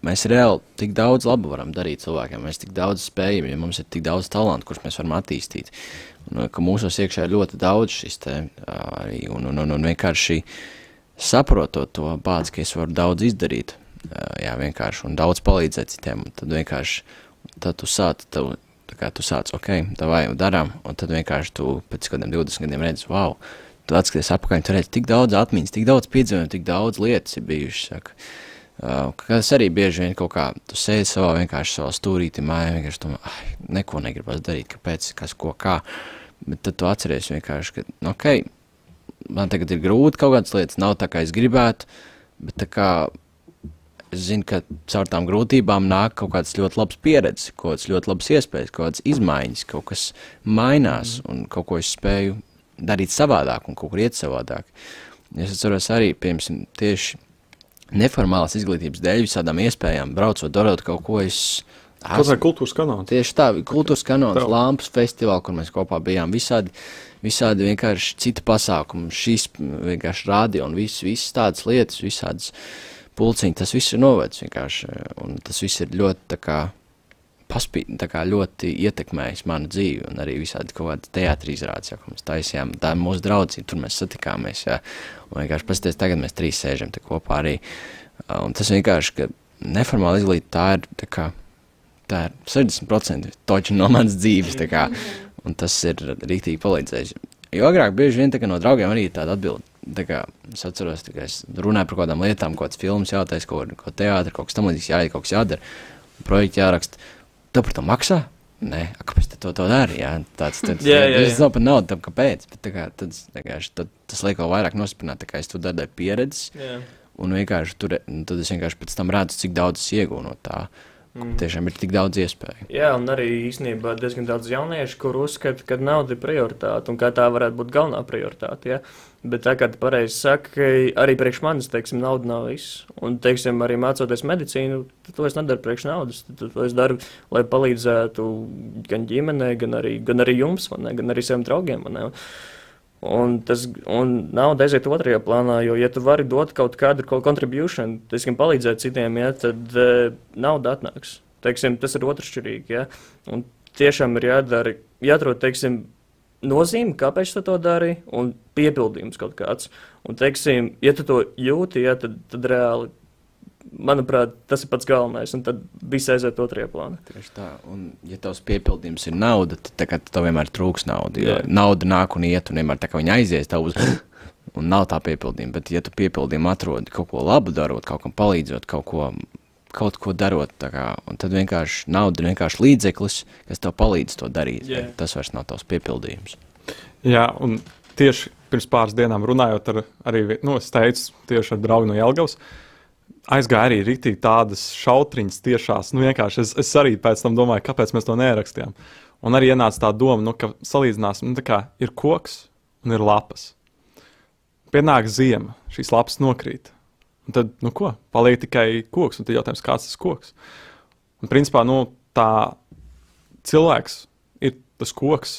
mēs reāli tik daudz labu varam darīt cilvēkiem, mēs tik daudz spējam, ja mums ir tik daudz talantu, kurus mēs varam attīstīt. Un, ka mūsos iekšā ir ļoti daudz šis te arī, un, un, un, un vienkārši saprotot to pats, ka es varu daudz izdarīt, jā, vienkārši, un daudz palīdzēt citiem, tad vienkārši, tad tu sāc, tev, tā kā tu sāc, ok, tā vai darām, un tad vienkārši tu pēc kādiem 20 gadiem redzi, wow, tu atskaties apakaļ, tu redzi tik daudz atmiņas, tik daudz piedzīvojumu, tik daudz lietas ir bijušas, saka. Uh, kas arī bieži vien kaut kā, tu sēdi savā vienkārši savā stūrītī, mājā, vienkārši domā, ah, neko negribas darīt, kāpēc, kas, ko, kā. Bet tad tu atceries vienkārši, ka, nu, ok, man tagad ir grūti kaut kādas lietas, nav tā, kā es gribētu, bet tā kā es zinu, ka caur tām grūtībām nāk kaut kādas ļoti labas pieredzes, kaut kādas ļoti labas iespējas, kaut kādas izmaiņas, kaut kas mainās un kaut ko es spēju darīt savādāk un kaut kur iet savādāk. Es atceros arī, piemēram, tieši neformālas izglītības dēļ, visādām iespējām, braucot, darot kaut ko. Es, Tas ir kultūras kanāls. Tieši tā, kultūras kanāls, lampas festivāls, kur mēs kopā bijām. Visādi, visādi vienkārši citi pasākumi, šīs vienkārši rādio un visas, visas tādas lietas, visādas pulciņi. Tas viss ir novedis vienkārši. Un tas viss ir ļoti kā. Paspī, kā ļoti ietekmējis manu dzīvi, un arī visādi kaut kāda teātris izrādes, ja, ko mēs taisījām. Tā ir mūsu draudzība, tur mēs satikāmies. Jā, un vienkārši paskatieties, tagad mēs trīs sēžam kopā arī. Un tas vienkārši, ka neformāla izglītība tā ir, tā kā, tā ir 60% toķi no manas dzīves, kā, un tas ir rīktīgi palīdzējis. Jo agrāk bieži vien no draugiem arī tāda atbilde. Tā kā es atceros, kā es runāju par kaut kādām lietām, kaut kādas filmas jātaisa, kaut ko teātris, kaut kas tam līdzīgs, jāiet, kaut kas jādara, projekti jāraksta. Tev par to maksā? Nē, a, kāpēc tu to, to dari? Jā, tāds, tāds, <laughs> Jā, jā, Es jā. nav par naudu, tam kāpēc, bet kā, tad, kā, tad, tas liek vēl vairāk nosprināt, kā es to daru pieredzes, Jā. un vienkārši tur, un tad es vienkārši pēc tam redzu, cik daudz es iegūnu no tā. Mm. Tiešām ir tik daudz iespēju. Jā, un arī īstenībā diezgan daudz jauniešu, kur uzskata, ka nauda ir prioritāte un kā tā varētu būt galvenā prioritāte. Ja? Bet tā kā tu pareizi saki, arī priekš manis, teiksim, nauda nav viss. Un, teiksim, arī mācoties medicīnu, to es nedaru priekš naudas. To es daru, lai palīdzētu gan ģimenei, gan arī, gan arī jums, ne, gan arī saviem draugiem. ne. Un tas un nauda aiziet otrajā plānā, jo, ja tu vari dot kaut kādu ko contribution, teiksim, palīdzēt citiem, ja, tad uh, nauda atnāks. Teiksim, tas ir otršķirīgi. Ja? Un tiešām ir jādara, jāatrod, teiksim, nozīme, kāpēc tu to dari, un piepildījums kaut kāds. Un, teiksim, ja tu to jūti, ja, tad, tad reāli, manuprāt, tas ir pats galvenais, un tad viss aiziet otrajā plānā. Tieši tā, un ja tavs piepildījums ir nauda, tad tev vienmēr trūks nauda. Jo Jā. nauda nāk un iet, un vienmēr tā kā viņa aizies, tev uz. <gasps> Un nav tā piepildījuma, bet, ja tu piepildījumu atrodi kaut ko labu darot, kaut kam palīdzot, kaut ko, kaut ko darot, kā, un tad vienkārši nauda ir vienkārši līdzeklis, kas tev palīdz to darīt. Bet Tas vairs nav tavs piepildījums. Jā, un tieši pirms pāris dienām runājot ar, arī, nu, es teicu, tieši ar draugu no Jelgavas, aizgāja arī rītīgi tādas šautriņas tiešās. Nu, es, es arī pēc tam domāju, kāpēc mēs to nerakstījām. Un arī ienāca tā doma, nu, ka salīdzināsim, nu, kā ir koks un ir lapas. Pienāk ziema, šīs lapas nokrīt. Un tad, nu ko, paliek tikai koks, un tad jautājums, kāds tas koks. Un principā, nu, tā cilvēks ir tas koks,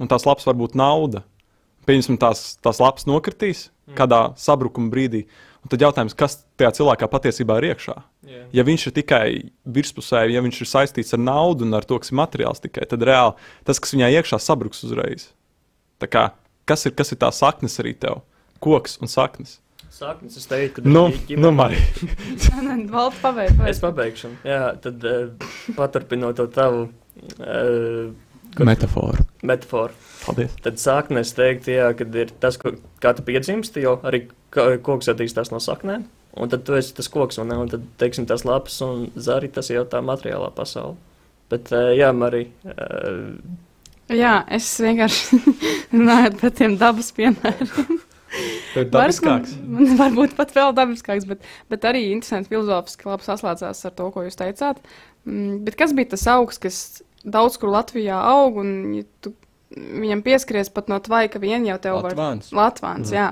un tās lapas var būt nauda. Pieņemsim, tās, tās lapas nokritīs mm. kādā sabrukuma brīdī. Un tad jautājums, kas tajā cilvēkā patiesībā ir iekšā? Jā. Ja viņš ir tikai virspusēji, ja viņš ir saistīts ar naudu un ar to, kas ir materiāls tikai, tad reāli tas, kas viņā iekšā sabruks uzreiz. Tā kā, kas, ir, kas ir tā saknes arī tev? Koks un saknes. Saknes, es teiktu, ka Nu, nu. <laughs> Valds pabeigts. Es pabeigšu. Jā, tad uh, paturpinot to tavu uh, Metaforu. metaforu. Paldies. Tad sāknē es teiktu, jā, kad ir tas, ko, kā tu piedzimsti, jo arī ka- koks attīstās no saknēm. Un tad tu esi tas koks, un, ne? un tad, teiksim, tas lapas un zari, tas jau tā materiālā pasaule. Bet, uh, jā, Marija, uh, Jā, es vienkārši <laughs> runāju par tiem dabas piemēriem. <laughs> Tev ir dabiskāks. Man, man varbūt pat vēl dabiskāks, bet, bet arī interesanti filozofiski labi saslēdzās ar to, ko jūs teicāt. Mm, bet kas bija tas augs, kas daudz kur Latvijā aug, un ja tu viņam pieskaries pat no tvaika vien jau tev var. Latvāns. Latvāns, jā.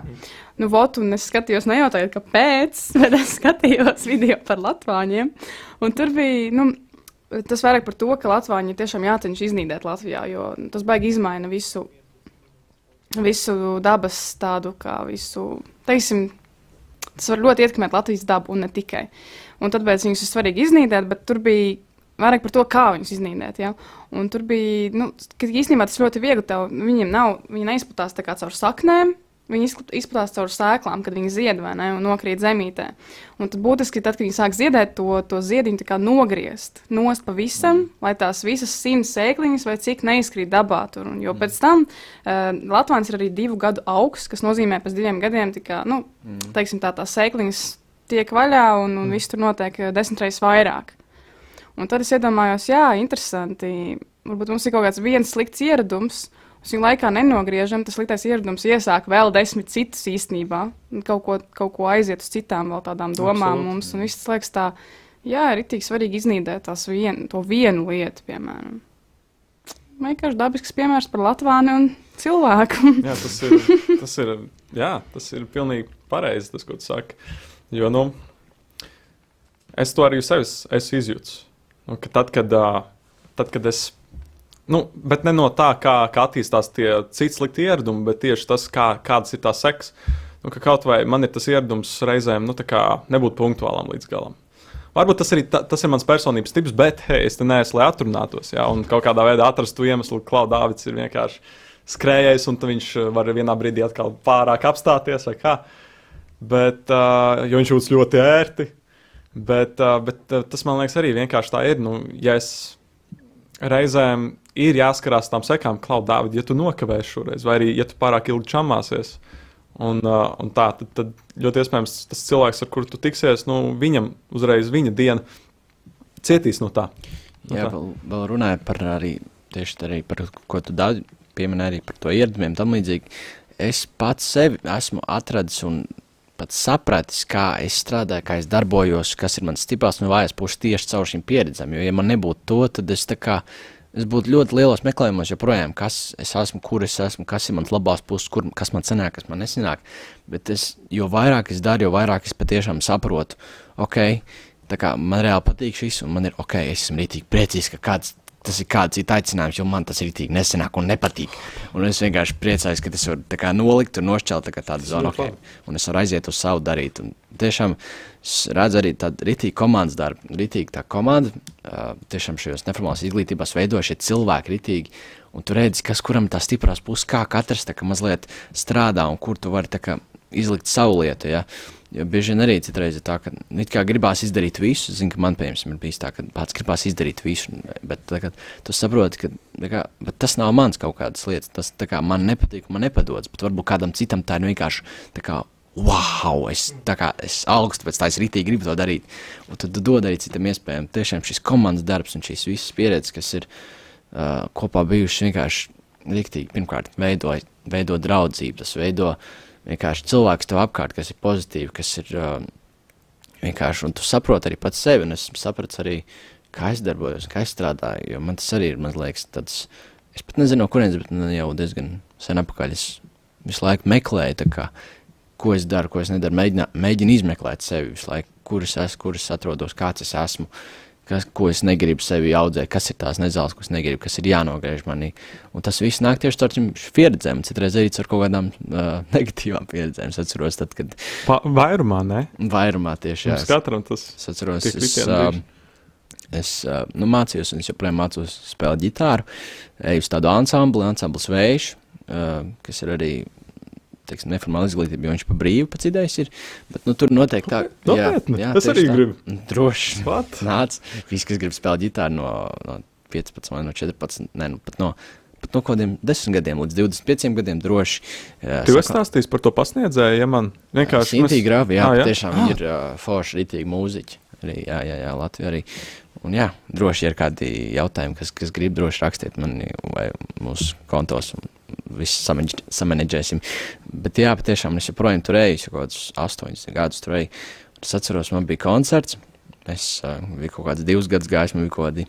Nu, vot, un es skatījos, nejautāju, kāpēc, <laughs> bet es skatījos video par latvāņiem. Un tur bija, nu, tas vairāk par to, ka latvāņi tiešām jāceņš iznīdēt Latvijā, jo nu, tas baigi izmaina visu, visu dabas tādu, kā visu, teiksim, tas var ļoti ietekmēt Latvijas dabu un ne tikai. Un tāpēc viņus ir svarīgi iznīdēt, bet tur bija vairāk par to, kā viņus iznīdēt. Ja? Un tur bija, nu, ka īstenībā tas ļoti viegli. Tev, viņiem nav, viņi neizplatās tā kā caur saknēm. Viņi izplat- izplatās caur sēklām, kad viņi zied vai ne, un nokrīt zemītē. Un tad būtiski, tad, kad viņi sāk ziedēt, to, to ziediņu nogriezt nost pavisam, mm. lai tās visas simts sēkliņas vai cik neizkrīt dabā. Tur. Un, jo pēc tam uh, Latvijas ir arī divu gadu augsts, kas nozīmē, ka pēc diviem gadiem tika, nu, mm. teiksim, tā, tās sēkliņas tiek vaļā un, un viss tur notiek eh, desmit reizes vairāk. Un tad es iedomājos, jā, interesanti. Varbūt mums ir kaut kāds viens slikts ieradums. Mēs viņu laikā nenogriežam, tas sliktais ieradums iesāk vēl desmit citus īstenībā. Kaut ko, kaut ko aiziet uz citām vēl tādām domām Absolūti. mums. Un viss liekas tā, jā, ir tik svarīgi iznīdēt vien, to vienu lietu, piemēram. Vienkārši dabisks piemērs par Latvānu un cilvēku. <laughs> Jā, tas ir, tas ir, jā, tas ir pilnīgi pareizi, tas, ko tu saki. Jo, nu, es to arī sev esmu izjūtis. Nu, ka tad, kad, tad, kad es, nu, bet ne no tā, kā, kā attīstās tie citi slikti ieradumi, bet tieši tas, kā, kādas ir tās sekas. Nu, ka kaut vai man ir tas ieradums reizēm, nu, nebūt punktuālam līdz galam. Varbūt tas, arī, ta, tas ir mans personības tips, bet hei, es te neesmu, lai atrunātos. Ja, un kaut kādā veidā atrastu iemeslu, ka Klaudāvis ir vienkārši skrējējis, un viņš var vienā brīdī atkal pārāk apstāties. vai kā. Bet, uh, jo viņš jūtas ļoti ērti. Bet, bet tas man liekas arī vienkārši tā ir. Nu, ja es reizēm ir jāskarās tām sekām, Klaudāvis, ja tu nokavēsi šoreiz, vai arī ja tu pārāk ilgi čamāsies. Un, uh, un tā, tad, tad ļoti iespējams tas cilvēks, ar kuru tu tiksies, nu, viņam uzreiz viņa diena cietīs no tā. No Jā, tā. vēl, vēl runājot par arī, tieši arī par ko tu daudz pieminēji arī par to ieradumiem tam līdzīgi. Es pats sevi esmu atradis un pat sapratis, kā es strādāju, kā es darbojos, kas ir mans stiprās un vājās puses tieši caur šīm pieredzēm. Jo, ja man nebūtu to, tad es kā. Es būtu ļoti lielos meklējumos, joprojām, kas es esmu, kur es esmu, kas ir mans labās puses, kur, kas man sanāk, kas man nesanāk. Bet es, jo vairāk es daru, jo vairāk es patiešām saprotu, ok, man reāli patīk šis, un man ir ok, es esmu rītīgi priecīgs, ka kāds, tas ir kāds cits aicinājums, jo man tas rītīgi nesanāk un nepatīk. Un es vienkārši priecājos, ka varu tā kā nolikt un nošķelt tā tādu zonu, ļoti ok, un es varu aiziet uz savu darīt. Un tiešām redzu arī tādu rītīgu komandas darbu, rītīgi tā komanda, uh, tiešām šajos neformālās izglītībās veido šie cilvēki rītīgi, un tu redzi, kas kuram ir tā stiprās puses, kā katrs tā kā mazliet strādā un kur tu vari tā kā izlikt savu lietu, ja. Jo bieži vien arī citreiz ir tā, ka nu, it kā gribās izdarīt visu. Zinu, ka man, piemēram, ir bijis tā, ka pats gribās izdarīt visu, bet tagad tu saproti, ka kā, tas nav mans kaut kādas lietas. Tas kā man nepatīk, man nepadodas, bet varbūt kādam citam tā ir vienkārši tā kā. Wow, es, tā kā, es augstu pēc tā, es rītīgi gribu to darīt. Un tad tu dod arī citam iespējām. Tiešām šis komandas darbs un šīs visas pieredzes, kas ir uh, kopā bijušas, vienkārši rīktīgi pirmkārt veidoja veido draudzību, tas veido vienkārši cilvēks tev apkārt, kas ir pozitīvi, kas ir uh, vienkārši, un tu saproti arī pats sevi, un es sapratu arī, kā es darbojos, kā es strādāju, jo man tas arī ir, man liekas, tāds, es pat nezinu, no kurienes, bet nu, jau diezgan sen apakaļ es visu laiku meklēju, tā kā, ko es daru, ko es nedaru, mēģinu, mēģinu izmeklēt sevi visu laiku, kur es esmu, kur es atrodos, kāds es esmu, kas, ko es negribu sevi audzēt, kas ir tās nezāles, ko es negribu, kas ir jānogriež manī. Un tas viss nāk tieši ar šīm pieredzēm, citreiz arī ar kaut kādām uh, <laughs> negatīvām pieredzēm. Es atceros, tad, kad. Pa, vairumā, ne? Vairumā tieši, jā. Mums katram tas. Es atceros, es, uh, es uh, nu, mācījos, un es joprojām mācos spēlēt ģitāru. Eju uz tādu ansambli, ansamblis vējš, uh, kas ir arī teiksim, neformāla izglītība, jo viņš pa brīvu pēc idejas ir. Bet, nu, tur noteikti tā, jā, jā, es arī tā, gribu. Droši. Nāc, visi, kas grib spēlēt ģitāru no, no 15 vai no 14, ne, nu, pat no. Pat no kādiem desmit gadiem līdz 25 gadiem droši. Tu esi stāstījis par to pasniedzēju, ja man vienkārši. Sintī mēs... gravi, jā, ah, jā? tiešām ah. ir uh, forši, ritīgi mūziķi. Arī, jā, jā, jā, Latvija arī. Un jā, droši ir kādi jautājumi, kas, kas grib droši rakstīt man vai mūsu kontos. Un visu samanģēsim. Bet jā, patiešām es joprojām tur eju, jau kaut kādus astoņus gadus tur eju. Es atceros, man bija koncerts. Es uh, biju kaut kāds divus gadus gājis, man bija kaut kādi.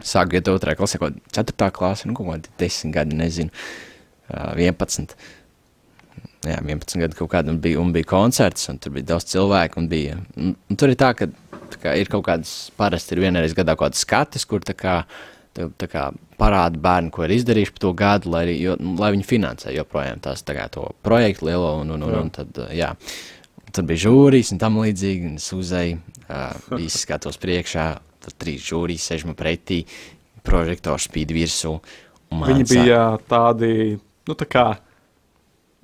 Sāku iet otrā klasē, kaut kāda ceturtā klase, nu kaut kādi desmit gadi, nezinu, uh, 11. Jā, 11 gadu kaut kāda, bija, un bija koncerts, un tur bija daudz cilvēku, un bija, un, un tur ir tā, ka tā kā, ir kaut kādas, parasti ir vienreiz gadā kaut kādas skates, kur tā kā, tā, tā kā parāda bērni, ko ir izdarījuši par to gadu, lai, arī, jo, lai viņi finansē joprojām tās, tā kā, to projektu lielo. Un, un, un, un tad, jā, tad bija žūrijas un tam līdzīgi. Un es uzēju, uh, visi skatos priekšā, tad trīs žūrijas sēž man pretī, prožektors spīd virsū. Viņi bija tādi, nu tā kā,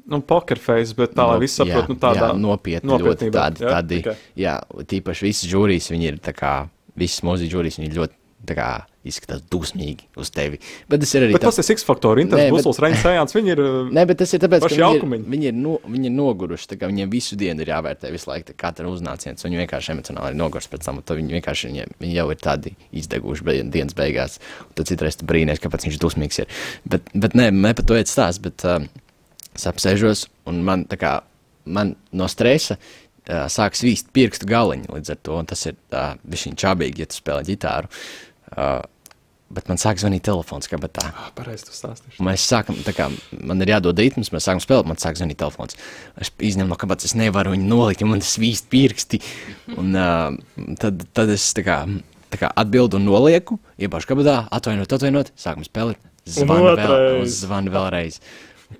nu, pokerface, bet tā, lai visi saprot, nu, tādā jā, nopietni, ļoti tādi, jā, tādi, okay. jā, tīpaši visas žūrijas, viņi ir tā kā, visas mūzikas žūrijas, viņi ir ļoti kā, izskatās dusmīgi uz tevi. Bet tas ir arī. Bet tas ir X-faktori, Inters, Busls, Reinis Sējāns, viņi ir. <laughs> Nē, bet tas ir tāpēc, ka viņi ir, viņi, ir no, viņi ir noguruši, tā viņiem visu dienu ir jāvērtē visu laiku katra uznāciens, viņi vienkārši emocionāli ir noguruši pēc tam, viņi vienkārši, viņi, viņi jau ir tādi izdeguši be, dienas beigās, tad citreiz tu brīnies, kāpēc viņš dusmīgs ir. Bet, bet nē, ne par to iet stāsts, bet uh, es apsēžos, un man tā kā, man no stresa, uh, sāk svīst pirkstu galiņi līdz ar to, tas ir uh, viņa čabīgi, ja tu spēlē ģitāru. Uh, Bet man sāk zvanīt telefons, kā tā. Ah, pareizi, tas stāstīšu. Mēs sākam, tā kā man ir jādod ritms, mēs sākam spēlēt, man sāk zvanīt telefons. Es izņemu no kabatas, es nevaru viņu nolikt, jo man tas svīst pirksti. Un uh, tad, tad es tā kā, tā kā atbildu un nolieku, iebāžu kabatā, atvainot, atvainot, sākam spēlēt, zvanu, vēl, zvanu vēlreiz.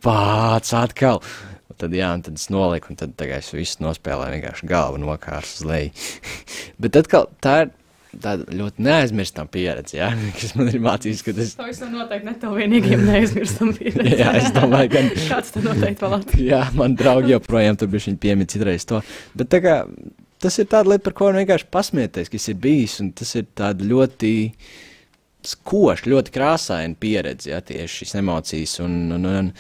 Pāc atkal. Un tad, jā, tad es nolieku, un tad es visu nospēlēju, vienkārši galvu nokārs uz leju. <laughs> Bet atkal tā ir tāda ļoti neaizmirstama pieredze, ja, <laughs> kas man ir mācījis. Es... To es noteikti ne tev vienīgiem neaizmirstam pieredzi. <laughs> jā, es domāju, ka. <laughs> Kāds tam noteikti atzīst. jā, man draugi joprojām tur bija, piemīt citreiz to. Bet tā kā tas ir tāda lieta, par ko vienkārši pasmieties, kas ir bijis, un tas ir tāda ļoti skoša, ļoti krāsaina pieredze, ja tieši šīs emocijas. Un, un, un,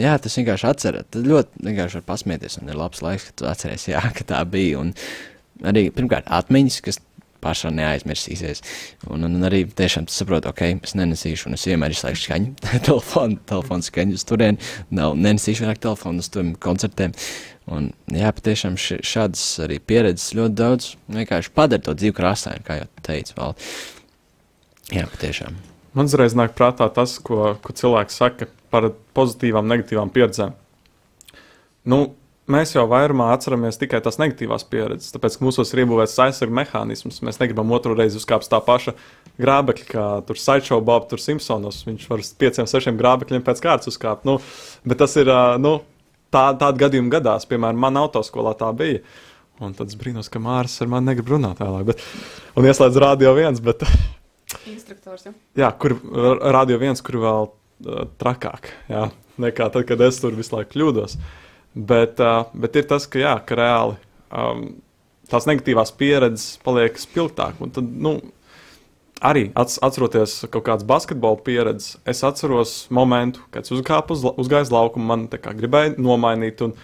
jā, tas vienkārši atceras. Tad ļoti vienkārši var pasmieties, un ir labs laiks, kad tu atceries, jā, ka tā bija. Un arī pirmkārt atmiņas, kas pašā neaizmirsīsies. Un, un, un arī tiešām saprotu, ok, es nenesīšu, un es vienmēr izslēgšu skaņu, <laughs> telefonu, telefonu skaņu uz turieni, nav nenesīšu vairāk telefonu uz tiem koncertiem. Un, jā, patiešām šādas arī pieredzes ļoti daudz vienkārši padara to dzīvi krāsainu, kā jau teicu, vēl. Jā, patiešām. Man uzreiz nāk prātā tas, ko, ko cilvēks saka par pozitīvām, negatīvām pieredzēm. Nu, mēs jau vairumā atceramies tikai tās negatīvās pieredzes, tāpēc, ka mūsos ir iebūvēts aizsardzības mehānisms. Mēs negribam otru reizi uzkāpt tā paša grābekļa, kā tur Sideshow Bob, tur Simpsonos. Viņš var uz pieciem, sešiem grābekļiem pēc kārtas uzkāpt. Nu, bet tas ir, nu, tā, tādi gadījumi gadās. Piemēram, man autoskolā tā bija. Un tad es brīnos, ka Mārcis ar mani negrib runāt vēlāk. Bet, un ieslēdz radio viens, bet. <laughs> Instruktors, ja? Jā, kur radio viens, kur vēl uh, trakāk, jā, nekā tad, kad es tur visu laiku kļūdos. Uh, Bet, uh, bet ir tas, ka, jā, ka reāli um, tās negatīvās pieredzes paliek spilgtāk. Un tad, nu, arī atceroties kaut kādas basketbola pieredzes, es atceros momentu, kad es uzkāpu uz, uz laukumu, man gribēja nomainīt, un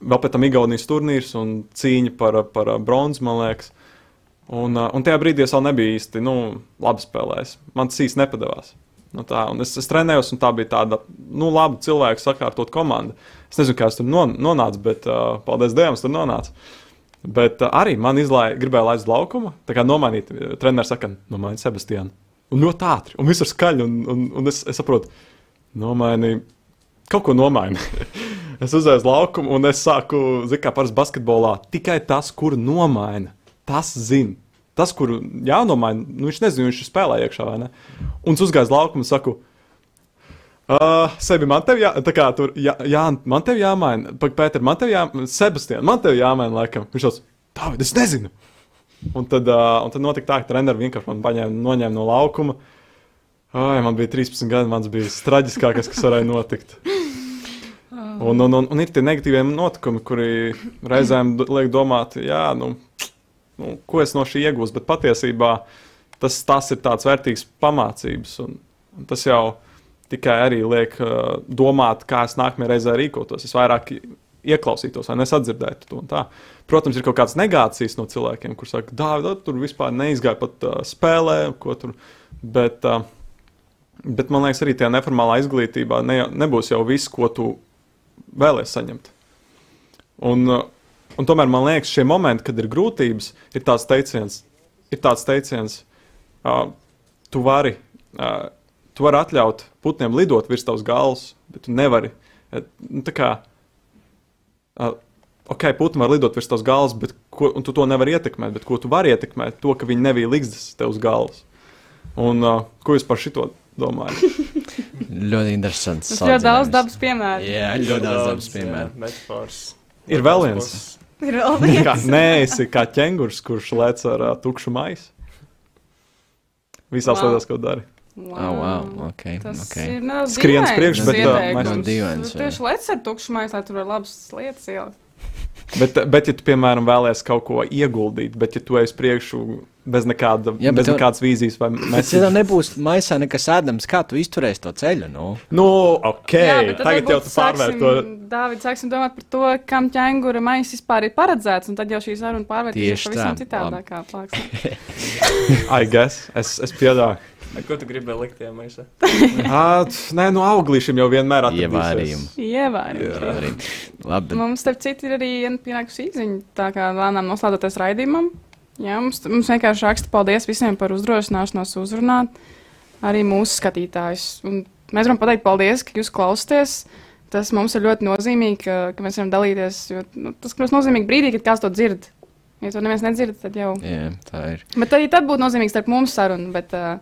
vēl pēc tam Igaunijas turnīrs un cīņa par, par bronzu, man liekas. Un, un tajā brīdī es vēl nebiju īsti nu, labi spēlējis. Man tas īsti nepadevās. Nu, tā, es, es trenējos, un tā bija tāda nu, laba cilvēku sakārtot komanda. Es nezinu, kā es tur non, nonācu, bet uh, paldies Dievam, tur nonācu. Bet uh, arī man izlaiž, gribēja laist laukumu. Tā kā nomainīt, treneris saka, nomainīt Sebastiānu. Un ļoti ātri, un viss ir skaļi. Un, un, un es, es saprotu, nomainīt, kaut ko nomainīt. <laughs> es uzēju uz laukumu, un es sāku, zinu, kā parasti basketbolā, tikai tas, kur nomaina, tas zina. Tas, kur jānomaina, nu, viņš nezina, viņš spēlē iekšā vai ne. Un es uzgāju uz laukumu un saku, Uh, sebi man te jā, tā kā tur, jā, jā man te jāmaina. Pēter, man te jāmaina. Sebastian, man te jāmaina, laikam. Viņš teica, tā, es nezinu. Un tad, uh, un tad notika tā, ka treneris vienkārši man paņēma, noņēma no laukuma. Ai, man bija 13 gadi, mans bija traģiskākais, kas varēja notikt. Un, un, un, un ir tie negatīvie notikumi, kuri reizēm liek domāt, jā, nu, nu, ko es no šī iegūstu. Bet patiesībā tas, tas ir tāds vērtīgs pamācības. Un, un tas jau tikai arī liek uh, domāt, kā es nākamajā reizē rīkotos. Es vairāk ieklausītos, vai nesadzirdētu to. Protams, ir kaut kādas negācijas no cilvēkiem, kuriem saka, Dārvid, tur vispār neizgāja pat uh, spēlē, ko tur. Bet, uh, bet man liekas, arī tajā neformālā izglītībā ne, nebūs jau viss, ko tu vēlēsies saņemt. Un, uh, un tomēr man liekas, šie momenti, kad ir grūtības, ir tāds teiciens, ir tāds teiciens uh, tu vari. Uh, tu vari atļaut putniem lidot virs tavas galvas, bet tu nevari. Eh, nu, tā kā, uh, ok, putni var lidot virs tavas galvas, bet ko, tu to nevari ietekmēt. Bet ko tu vari ietekmēt? To, ka viņi nebija līgzdas tev uz galvas. Un uh, ko jūs par šito domājat? <laughs> ļoti interesants. Tas ļoti daudz dabas piemēru. Jā, ļoti daudz dabas piemēru. Ir vēl viens. Ir vēl viens. Kā, nē, esi kā ķēngurs, kurš lec ar uh, tukšu maisu. Visās Wow. lietās, ko dari. Wow. Oh, wow, okay, Tas okay. ir dīvains priekšu, bet, dīvains, Tu jā. Tieši lec ar tukšu maisu, lai tur var labas lietas ielikt. Bet, bet, ja tu, piemēram, vēlēsies kaut ko ieguldīt, bet, ja tu ej uz priekšu bez, nekāda, Jā, bet bez tev- nekādas vīzijas vai ja tev nebūs maisā nekas ēdams, kā tu izturēsi to ceļu? Nu? Nu, ok, Jā, tagad jau tu pārvērt to. Dāvid, sāksim domāt par to, kam ķēngura maisa vispār ir paredzēts, un tad jau šī saruna pārvērtīsies pavisam tā, citādā labi. kā plāksne. <laughs> <laughs> I guess, es, es piedāvāju. Ko tu gribēji likt? <laughs> Ā, t- Nē, nu auglīšiem jau vienmēr atradīsies. Ievārījumu. Ievērojami. Arī. Labi, Mums, starp citu, ir arī viena pienākusi īziņa, tā kā lēnām noslēdzoties raidījumam. Jā, mums, mums vienkārši raksta paldies visiem par uzdrošināšanos uzrunāt arī mūsu skatītājus. Un mēs varam pateikt paldies, ka jūs klausāties. Tas mums ir ļoti nozīmīgi, ka, ka mēs varam dalīties. Jo, nu, tas, protams, nozīmīgi brīdī, kad kāds to dzird. Ja to neviens nedzird, tad jau. jā, tā ir. Bet arī tad būtu nozīmīgi starp mums sarunu. Bet, uh,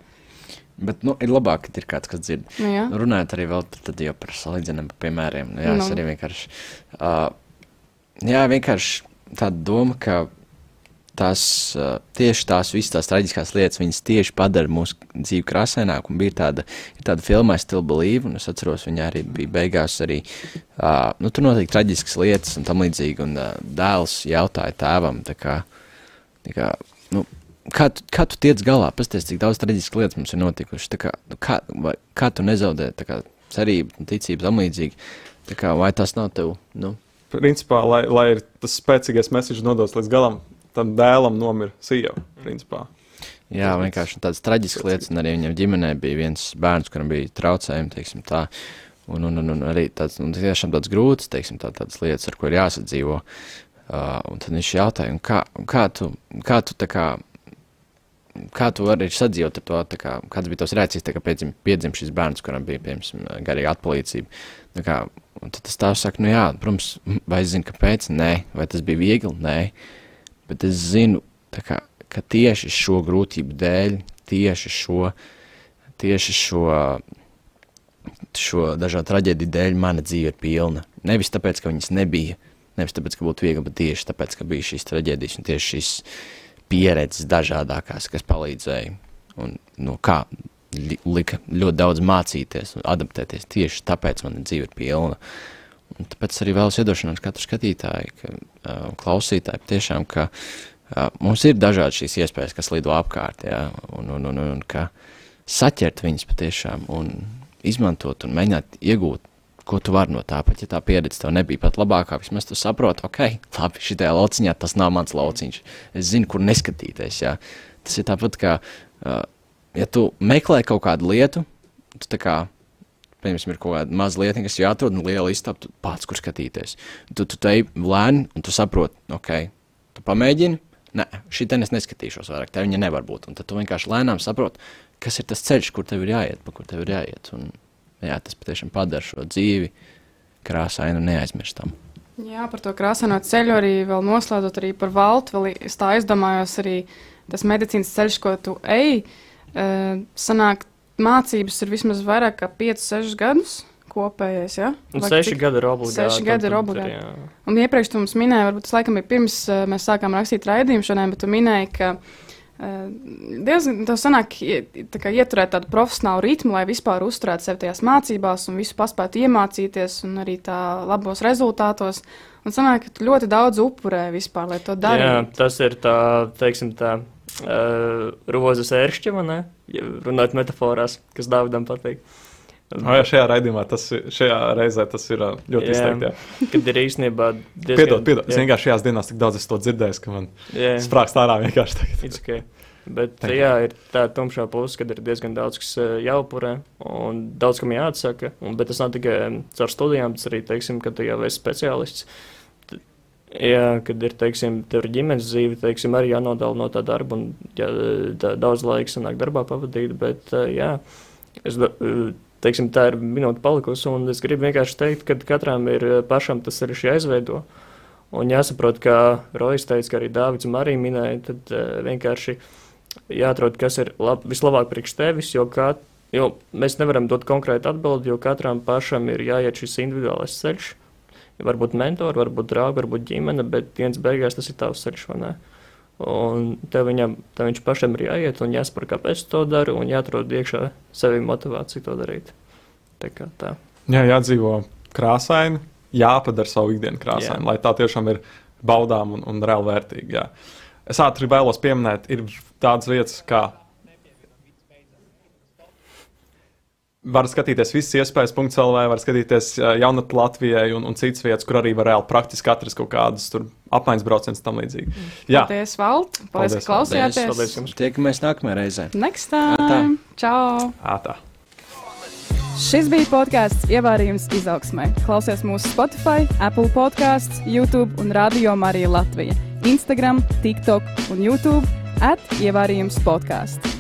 Bet nu, ir labāk, ka ir kāds, kas dzird. nu, jā. Runājot arī vēl par, tad jau par salīdzinājumu par piemēriem. Nu, jā, Nu. arī vienkārši. Uh, jā, vienkārši tāda doma, ka tās uh, tieši tās visas tās traģiskās lietas, viņas tieši padara mūsu dzīvi krāsaināku. Un bija tāda, ir tāda filma, Still Believe, un es atceros, viņa arī bija beigās arī. Uh, nu, tur notika traģiskas lietas un tam līdzīgi, un uh, dēls jautāja tēvam, tā kā, tā kā, nu, kā, tu, kā tu tiec galā? Pasties, cik daudz traģiskas lietas mums ir notikušas. Tā Kā, nu, kā, vai, kā tu nezaudē tā kā, cerību, ticību tam līdzīgi? Tā Kā, vai tas nav tev? Nu, Principā, lai, lai ir tas spēcīgais message nodots līdz galam, tam dēlam nomira sieva. Principā. jā, vienkārši tādas traģiskas lietas, un arī viņam ģimenē bija viens bērns, kuram bija traucējumi, teiksim tā. Un, un, un, un arī tāds, un tiešām tāds grūts, teiksim, tā, tādas lietas, ar ko ir jāsadzīvo. Uh, un tad viņš jautāja, un kā, un kā tu, kā tu tā kā, kā tu vari sadzīvot ar to, kā, kāds bija tavs reakcijas, kā piedzim, piedzim šis bērns, kuram bija, piemēram, garīga atpalīdzība. Kā, tad tas tās saka, nu jā, protams, vai es zinu, kāpēc? Nē, vai tas bija viegli? Nē, bet es zinu, kā, ka tieši šo grūtību dēļ, tieši šo, tieši šo, šo dažādu traģēdiju dēļ mana dzīve ir pilna. Nevis tāpēc, ka viņas nebija, nevis tāpēc, ka būtu viegli, bet tieši tāpēc, ka bija šīs traģēdijas un tieši šīs pieredzes dažādākās, kas palīdzēja. Un, nu, kā li- lika ļoti daudz mācīties un adaptēties. Tieši tāpēc man dzīve ir pilna. Un tāpēc arī vēlos iedošanos katru skatītāju, ka, uh, klausītāju, tiešām, ka uh, mums ir dažādas šīs iespējas, kas lido apkārt, jā, un, un, un, un ka saķert viņas patiešām un izmantot un mēģināt iegūt, ko tu vari no tā, pat ja tā pieredze tev nebija pat labākā, vismaz tu saproti, ok, labi, šitajā lauciņā tas nav mans lauciņš, es zinu, kur neskatīties, jā. Tas ir tāpat kā, uh, ja tu meklē kaut kādu lietu, tu tā kā, piemēram, ir kaut kāda maza lieta, kas jāatrod, un liela istaba, tu pats, kur skatīties. Tu, tu te lēni, un tu saproti, ok, tu pamēģini, nē, šī te es neskatīšos vairāk, tā viņa nevar būt. Un tad tu vienkārši lēnām saproti, kas ir tas ceļš, kur tev ir jāiet, pa kur tev ir jāiet. Un, jā, tas patiešām padara šo dzīvi krāsainu un neaizmirstam. Jā, par to krāsaino ceļu arī vēl noslēdzot arī par valtu. Vēl es tā aizdomājos arī tas medicīnas ceļš, ko tu ej. Uh, sanāk, mācības ir vismaz vairāk kā 5, 6 gadus kopējais. Ja? Un Vai seši cik? gadi ir obligāti. Seši gadi ir obligāti. jā. Un iepriekš tu mums minēji, varbūt tas laikam bija pirms uh, mēs sākām rakstīt raidījumu šodien, bet tu minēji, ka diezgan tas sanāk tā kā ieturēt tādu profesionālu ritmu, lai vispār uzturētu sevi tajās mācībās un visu paspētu iemācīties un arī tā labos rezultātos. Un sanāk, ka tu ļoti daudz upurē vispār, lai to Jā, darītu. tas ir tā, teiksim, tā uh, rozes ēršķi, vai ne? Runāt metaforās, kas Dāvidam patīk. O, jā, šajā raidījumā tas ir, šajā reizē tas ir ļoti Jā. izteikti. jā. Kad ir īstenībā diezgan... Piedod, piedod. Es vienkārši šajās dienās tik daudz to dzirdējis, ka man jā, sprāgst ārā vienkārši tagad. it's okay. Bet Thank jā, ir tā tumšā puse, kad ir diezgan daudz, kas jāupurē un daudz kam jāatsaka. Un, bet tas nav tikai caur studijām, tas arī, teiksim, kad tu jau esi speciālists. Jā, kad ir, teiksim, ir ģimenes dzīve, teiksim, arī jānodala no tā darba un jā, tā, daudz laika sanāk darbā pavadīt, bet jā, es, teiksim, tā ir minūte palikusi es gribu vienkārši teikt, ka katram ir eh, pašam tas ir jāizveido. Un jāsaprot, kā Rojas teica, ka arī Dārvids Marija minēja, tad uh, vienkārši jāatrod, kas ir lab, vislabāk priekš tevis, jo, kā, jo mēs nevaram dot konkrētu atbildi, jo katram pašam ir jāiet šis individuālais ceļš. Varbūt mentori, varbūt draugi, varbūt ģimene, bet viens beigās tas ir tavs ceļš, vai ne? Un tev, viņam, tev viņš pašam ir jāiet un jāsaprot, kāpēc tu to dari, un jāatrod iekšā sevi motivāciju to darīt. Tā kā tā. Jā, jādzīvo krāsaini, jāpadara savu ikdienu krāsaini, Jā. lai tā tiešām ir baudām un, un reāli vērtīga. Es ātri vēlos pieminēt, ir tādas vietas, kā var skatīties visas iespējas, punkts LV, var skatīties jaunatnē Latvijai un, un citas vietas, kur arī var reāli praktiski atrast kaut kādas tur apmaiņas brauciens un tam līdzīgi. Jā, Paldies, Valt! Paldies, Paldies, ka klausījāties! Paldies jums! Tiekamies nākamajā reizē. Next time! Čau! ātā. Šis bija podkāsts Ievārījums izaugsmē. Klausies mūsu Spotify, Apple podkāsts, YouTube un Radio Marija Latvija. Instagram, TikTok un YouTube at Ievārījums podkāsts.